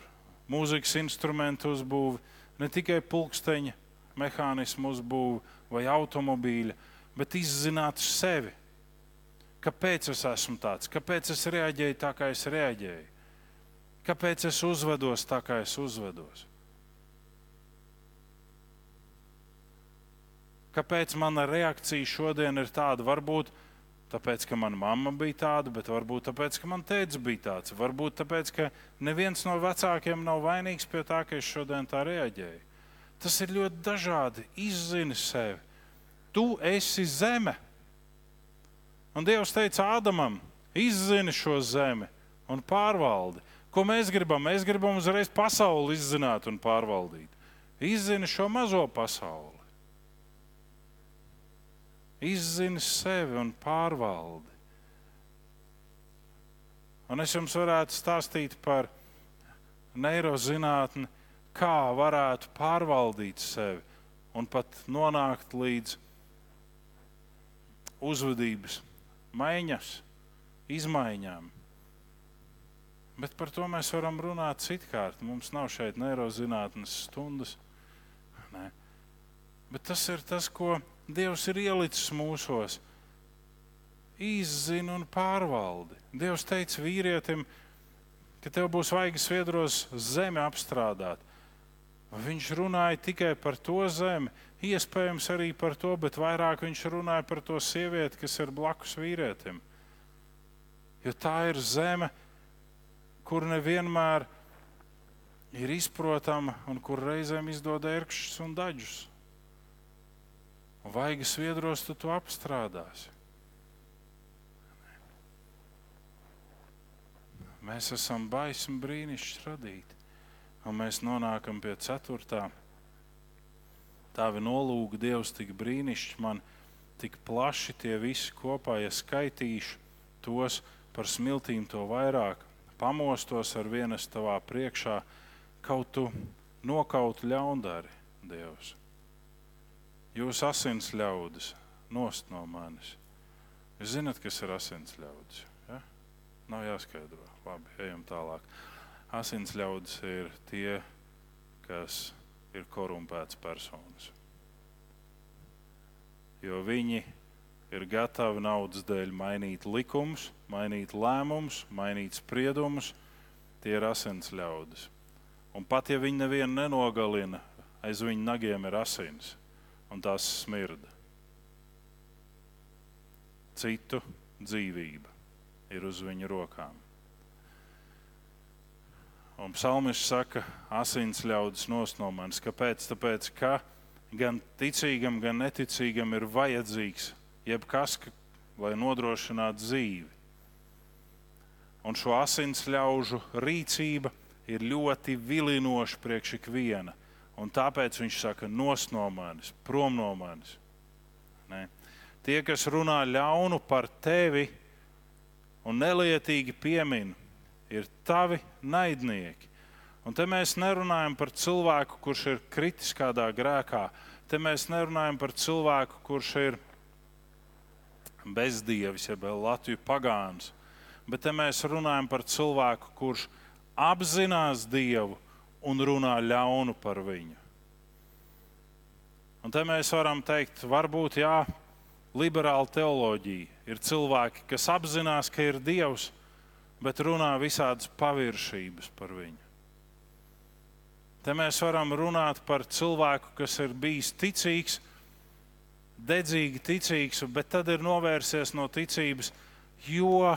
mūzikas instrumentu uzbūvi, ne tikai pulksteņa mehānismu uzbūvi vai automobīļa, bet izzināt sevi. Kāpēc es esmu tāds? Kāpēc es reaģēju tā, kā es reaģēju? Kāpēc es uzvedos tā, kā es uzvedos? Kāpēc mana reakcija šodien ir tāda? Varbūt tāpēc, ka mana mamma bija tāda, bet varbūt tāpēc, ka man tēvs bija tāds. Varbūt tāpēc, ka neviens no vecākiem nav vainīgs pie tā, ka es šodien tā reaģēju. Tas ir ļoti dažādi. Izzini sevi. Tu esi zeme. Un Dievs teica Ādamam, izzini šo zemi un pārvaldi. Ko mēs gribam? Mēs gribam uzreiz pasauli izzināt un pārvaldīt. Izzini šo mazo pasauli izzini sevi un pārvaldi. Un es jums varētu stāstīt par neirozinātni, kā varētu pārvaldīt sevi un pat nonākt līdz uzvedības maiņas, izmaiņām. Bet par to mēs varam runāt citkārt. Mums nav šeit neirozinātnes stundas. Ne. Bet tas ir tas, ko Dievs ir ielicis mūsos. Izzini un pārvaldi. Dievs teica vīrietim, ka tev būs vajag sviedros zemi apstrādāt. Viņš runāja tikai par to zemi, iespējams arī par to, bet vairāk viņš runāja par to sievieti, kas ir blakus vīrietim. Jo tā ir zeme, kur nevienmēr ir izprotama un kur reizēm izdod ērkšķus un daļus. Un vaigas viedros tu to apstrādāsi. Mēs esam baisi un brīnišķīgi radīti. Un mēs nonākam pie ceturtā. Tavi nolūki, Dievs, tik brīnišķīgi man, tik plaši tie visi kopā, ja skaitīšu tos par smiltīm, to vairāk pamostos ar vienas tavā priekšā, kaut tu nokautu ļaundari, Dievs. Jūs asins ļaudis, nost no manis. Jūs zinat, kas ir asins ļaudis? Ja? Nav jāskaidro. Labi, ejam tālāk. Asins ļaudis ir tie, kas ir korumpēts personas. Jo viņi ir gatavi naudas dēļ mainīt likumus, mainīt lēmumus, mainīt spriedumus. Tie ir asins ļaudis. Un pat ja viņi nevienu nenogalina, aiz viņu nagiem ir asins, un tās smirda. Citu dzīvība ir uz viņu rokām. Un psalmists saka, asins ļaudis nos no manis. Kāpēc? Tāpēc, ka gan ticīgam, gan neticīgam ir vajadzīgs jebkas, ka- lai nodrošinātu dzīvi. Un šo asins ļaužu rīcība ir ļoti vilinoša priekš ikviena. Un tāpēc viņš saka, nos no manis, prom no manis. Ne? Tie, kas runā ļaunu par tevi un nelietīgi piemin, ir tavi naidnieki. Un te mēs nerunājam par cilvēku, kurš ir kritis kādā grēkā. Te mēs nerunājam par cilvēku, kurš ir bezdievis, jeb Latvijas pagāns. Bet te mēs runājam par cilvēku, kurš apzinās Dievu un runā ļaunu par viņu. Un te mēs varam teikt, varbūt jā, liberāla teoloģija ir cilvēki, kas apzinās, ka ir Dievs, bet runā visādas paviršības par viņu. Te mēs varam runāt par cilvēku, kas ir bijis ticīgs, dedzīgi ticīgs, bet tad ir novērsies no ticības, jo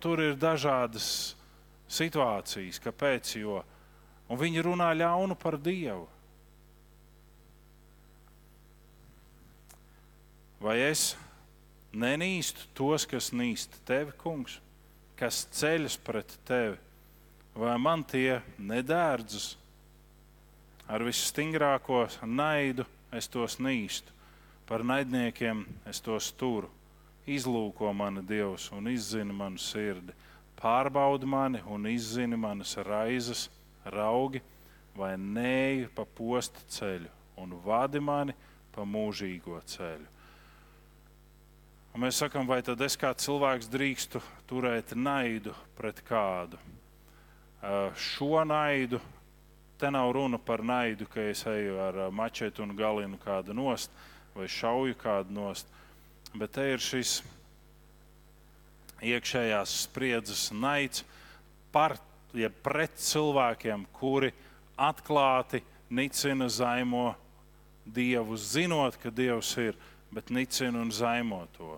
tur ir dažādas situācijas, kāpēc. Jo, un viņi runā ļaunu par Dievu. Vai es nenīstu tos, kas nīst tevi, kungs, kas ceļas pret tevi, vai man tie nedārdzas? Ar visstingrāko naidu es tos nīstu, par naidniekiem es tos turu. Izlūko mani Dievs un izzina manu sirdi, pārbaudi mani un izzini manas raizes, raugi vai nēju pa posta ceļu un vadi mani pa mūžīgo ceļu. Un mēs sakām, vai tad es kā cilvēks drīkstu turēt naidu pret kādu? Šo naidu, te nav runa par naidu, ka es eju ar mačetu un galinu kādu nost vai šauju kādu nost, bet te ir šis iekšējās spriedzes naids par, ja pret cilvēkiem, kuri atklāti nicina, zaimo Dievu, zinot, ka Dievs ir, bet nicina un zaimo to.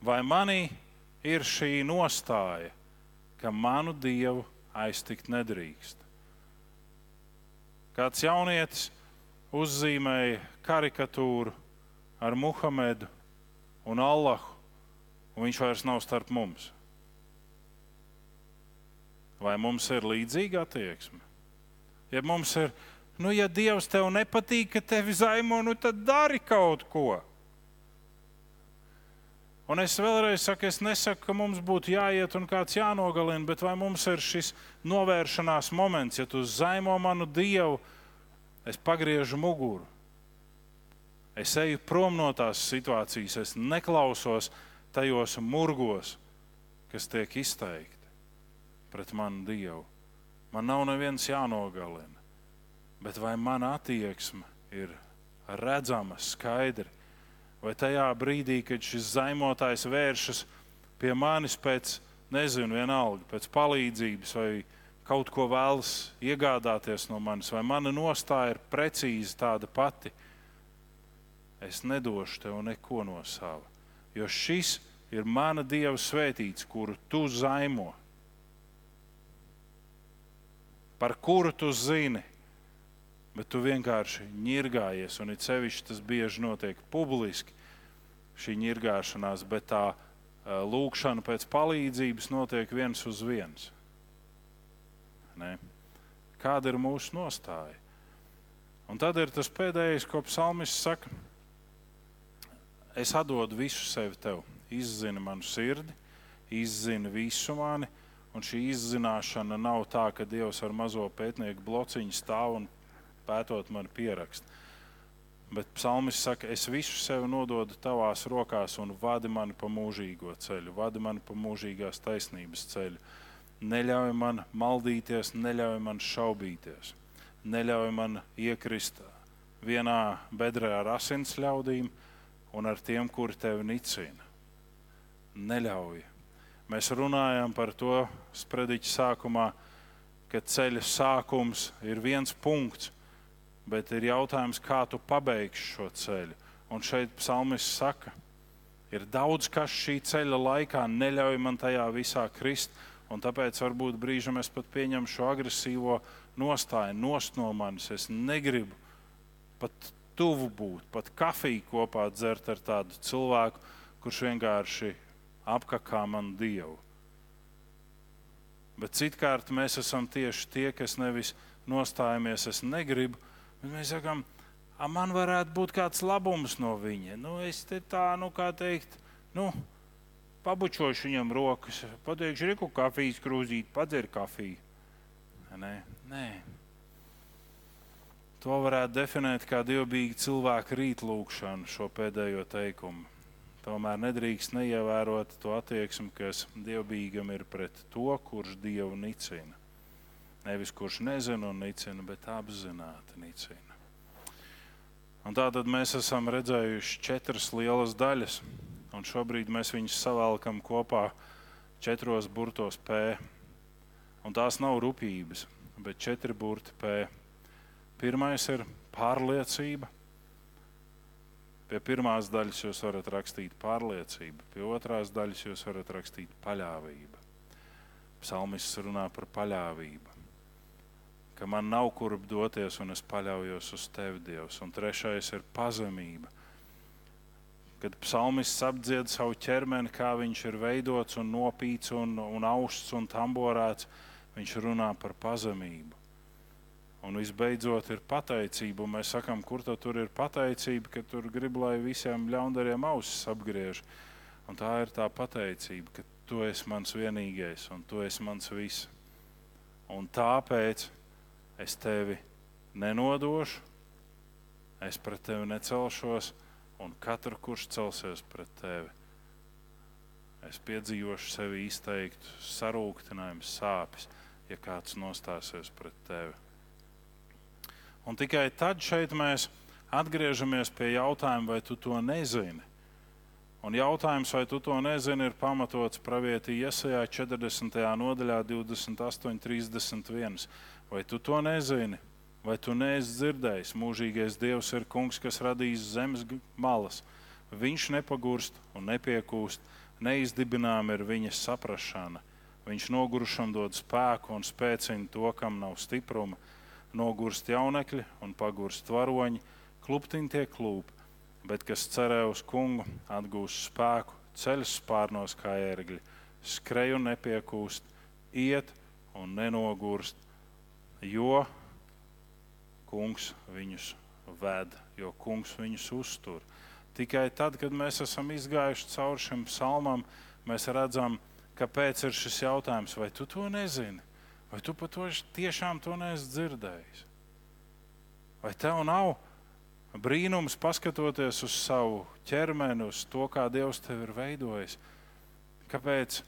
Vai manī ir šī nostāja, ka manu Dievu aiztikt nedrīkst? Kāds jaunietis uzzīmēja karikatūru ar Muhamedu un Allahu, un viņš vairs nav starp mums. Vai mums ir līdzīga attieksme? Ja mums ir, nu, ja Dievs tev nepatīk, ka tevi zaimo, nu tad dari kaut ko. Un es vēlreiz saku, es nesaku, ka mums būtu jāiet un kāds jānogalina, bet vai mums ir šis novēršanās moments, ja tu zaimo manu Dievu, es pagriežu muguru. Es eju prom no tās situācijas, es neklausos tajos murgos, kas tiek izteikti pret manu Dievu. Man nav neviens jānogalina, bet vai mana attieksme ir redzama, skaidra, vai tajā brīdī, kad šis zaimotājs vēršas pie manis pēc, nezinu, vienalga, pēc palīdzības vai kaut ko vēlas iegādāties no manis, vai mana nostāja ir precīzi tāda pati, es nedošu tev neko no sava. Jo šis ir mana Dieva svētīts, kuru tu zaimo, par kuru tu zini, bet tu vienkārši ņirgājies, un it sevišķi tas bieži notiek publiski, šī ņirgāšanās, bet tā lūkšana pēc palīdzības notiek viens uz viens. Ne? Kāda ir mūsu nostāja? Un tad ir tas pēdējais, ko psalmists saka. Es atdodu visu sevi tev, izzini manu sirdi, izzini visu mani, un šī izzināšana nav tā, ka Dievs ar mazo pētnieku blociņu stāv un pētot mani pierakst. Bet psalmis saka, es visu sevi nododu tavās rokās un vadi mani pa mūžīgo ceļu, vadi mani pa mūžīgās taisnības ceļu. Neļauj man maldīties, neļauj man šaubīties, neļauj man iekrist vienā bedrē ar asins ļaudīm un ar tiem, kuri tevi nicina. Neļauj. Mēs runājam par to sprediķa sākumā, ka ceļa sākums ir viens punkts, bet ir jautājums, kā tu pabeigsi šo ceļu. Un šeit psalmis saka, ir daudz kas šī ceļa laikā, neļauj man tajā visā krist. Un tāpēc varbūt brīžam es pat pieņemu šo agresīvo nostāju, nost no manis. Es negribu pat tuvu būt, pat kafiju kopā dzert ar tādu cilvēku, kurš vienkārši apkakā man dievu. Bet citkārt mēs esam tieši tie, kas nevis nostājamies, es negribu, bet mēs sakām, "A, man varētu būt kāds labums no viņa. Nu, es te tā, nu, kā teikt, nu, pabučošu viņam rokas, pateikšu, reku kafijas krūzīt, padzer kafiju. Nē, nē. To varētu definēt kā dievbijīgu cilvēku rītlūkšanu, šo pēdējo teikumu. Tomēr nedrīkst neievērot to attieksmi, kas dievbijīgam ir pret to, kurš dievu nicina. Nevis kurš nezina un nicina, bet apzināti nicina. Un tātad mēs esam redzējuši četras lielas daļas, un šobrīd mēs viņus savēlkam kopā četros burtos P. Un tās nav rūpības, bet četri burti P. Pirmais ir pārliecība. Pie pirmās daļas jūs varat rakstīt pārliecība, pie otrās daļas jūs varat rakstīt paļāvība. Psalmists runā par paļāvību, ka man nav kurp doties un es paļaujos uz tevi, Dievs. Un trešais ir pazemība. Kad psalmists apdzied savu ķermeni, kā viņš ir veidots un nopīts un, un austs un tamborēts, viņš runā par pazemību. Un visbeidzot, ir pateicība. Un mēs sakām, kur tur ir pateicība, ka tur grib, lai visiem ļaundariem ausis apgriež. Un tā ir tā pateicība, ka tu esi mans vienīgais un tu esi mans viss. Un tāpēc es tevi nenodošu, es pret tevi necelšos, un katru, kurš celsies pret tevi, es piedzīvošu sevi izteiktu sarūktinājumu, sāpes, ja kāds nostāsies pret tevi. Un tikai tad šeit mēs atgriežamies pie jautājuma, vai tu to nezini. Un jautājums, vai tu to nezini, ir pamatots pravietī Iesajā 40. nodaļā 28, 31. Vai tu to nezini? Vai tu neesi dzirdējis? Mūžīgais Dievs ir kungs, kas radījis zemes malas. Viņš nepagurst un nepiekūst, neizdibinām ir viņa saprašana. Viņš nogurušam dod spēku un spēcina to, kam nav stipruma. Nogurst jaunekļi un pagurst varoņi, kluptiņi tie klūp, bet kas cerē uz kungu, atgūst spēku, ceļš spārnos kā ērgļi, skrej un nepiekūst, iet un nenogurst, jo kungs viņus ved, jo kungs viņus uztur. Tikai tad, kad mēs esam izgājuši cauri šim psalmam, mēs redzam, kāpēc ir šis jautājums, vai tu to nezini, vai tu par to tiešām to neesi dzirdējis. Vai tev nav brīnums paskatoties uz savu ķermeni, uz to, kā Dievs tevi ir veidojis? Kāpēc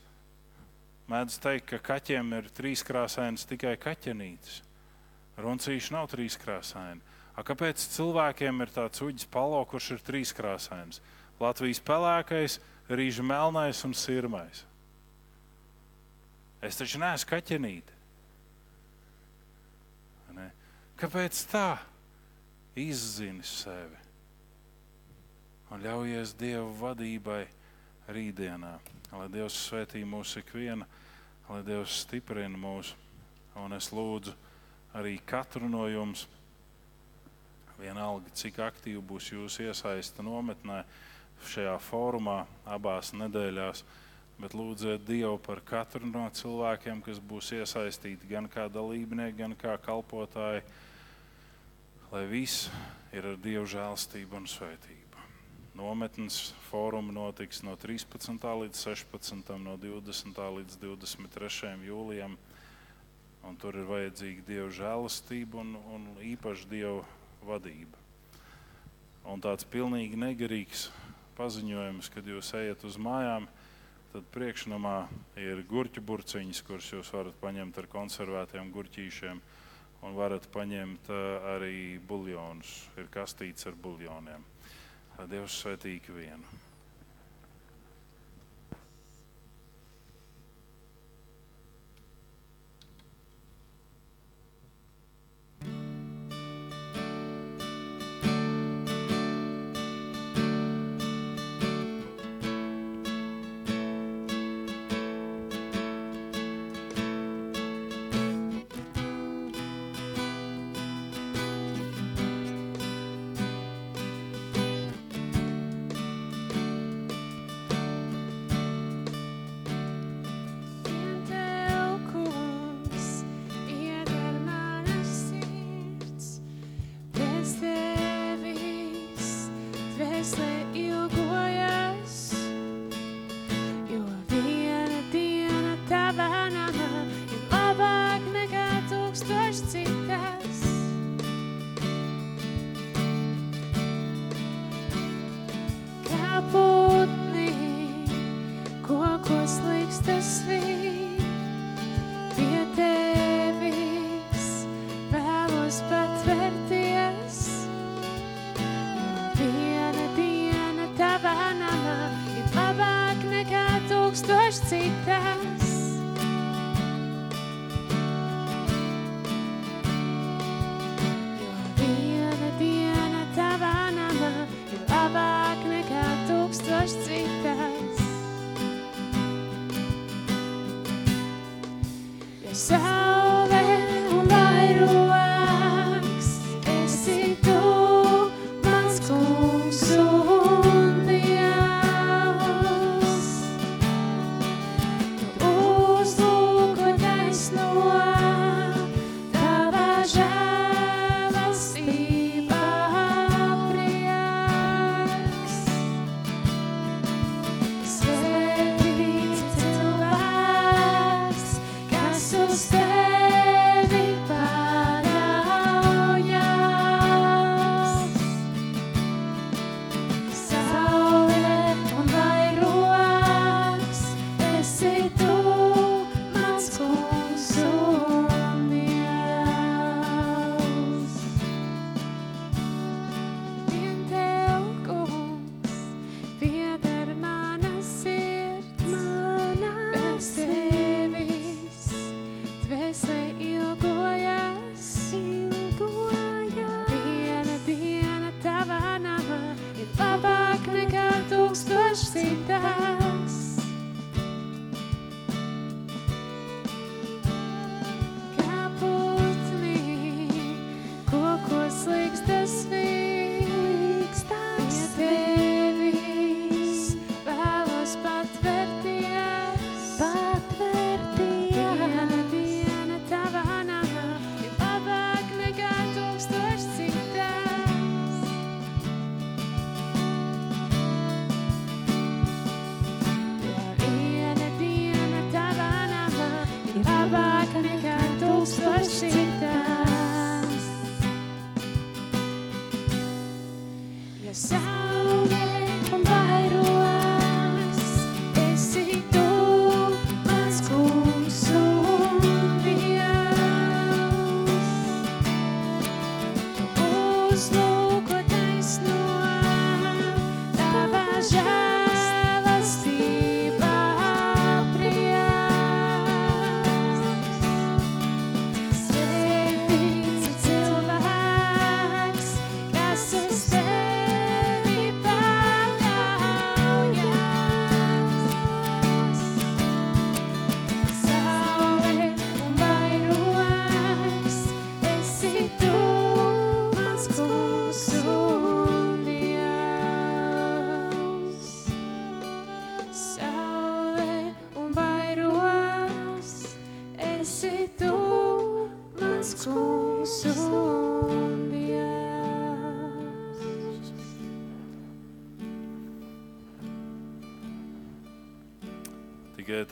mēdz teikt, ka kaķiem ir trīskrāsainas tikai kaķenītes? Runcīši nav trīskrāsaini. A, kāpēc cilvēkiem ir tāds uģis palo, kurš ir trīskrāsains? Latvijas pelēkais, rīža melnais un sirmais. Es taču neesmu kaķenīte. Ne? Kāpēc tā? Izzini sevi un ļaujies Dieva vadībai, rītdienā. Lai Dievs svētī mūs ikvienu, lai Dievs stiprina mūs. Un es lūdzu arī katru no jums, vienalga cik aktīvi būs jūsu iesaista nometnē, šajā fórumā, abās nedēļās. Bet lūdziet Dievu par katru no cilvēkiem, kas būs iesaistīti gan kā dalībnieki, gan kā kalpotāji, lai viss ir ar Dieva žēlstību un svētību. Nometnes fórumi notiks no 13. līdz 16. no 20. līdz 23. jūlijam. Un tur ir vajadzīga Dieva žēlastība un, un īpaši Dieva vadība. Un tāds pilnīgi negarīgs paziņojums, kad jūs ejat uz mājām, tad priekšnamā ir gurķu burciņas, kuras jūs varat paņemt ar konservētiem gurķīšiem, un varat paņemt uh, arī buļļonus. Ir kastīts ar buļļoniem. Dievs svētī ikvienu.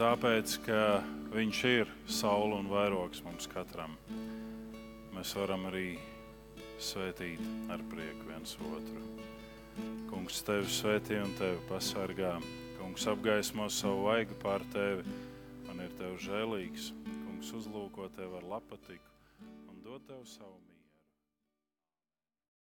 Tāpēc, ka Viņš ir saule un vairogs mums katram, mēs varam arī svētīt ar prieku viens otru. Kungs tevi svētī un tevi pasargā. Kungs apgaismo savu vaigu pār tevi un ir tev žēlīgs. Kungs uzlūko tevi ar lapatiku un dod tev savu.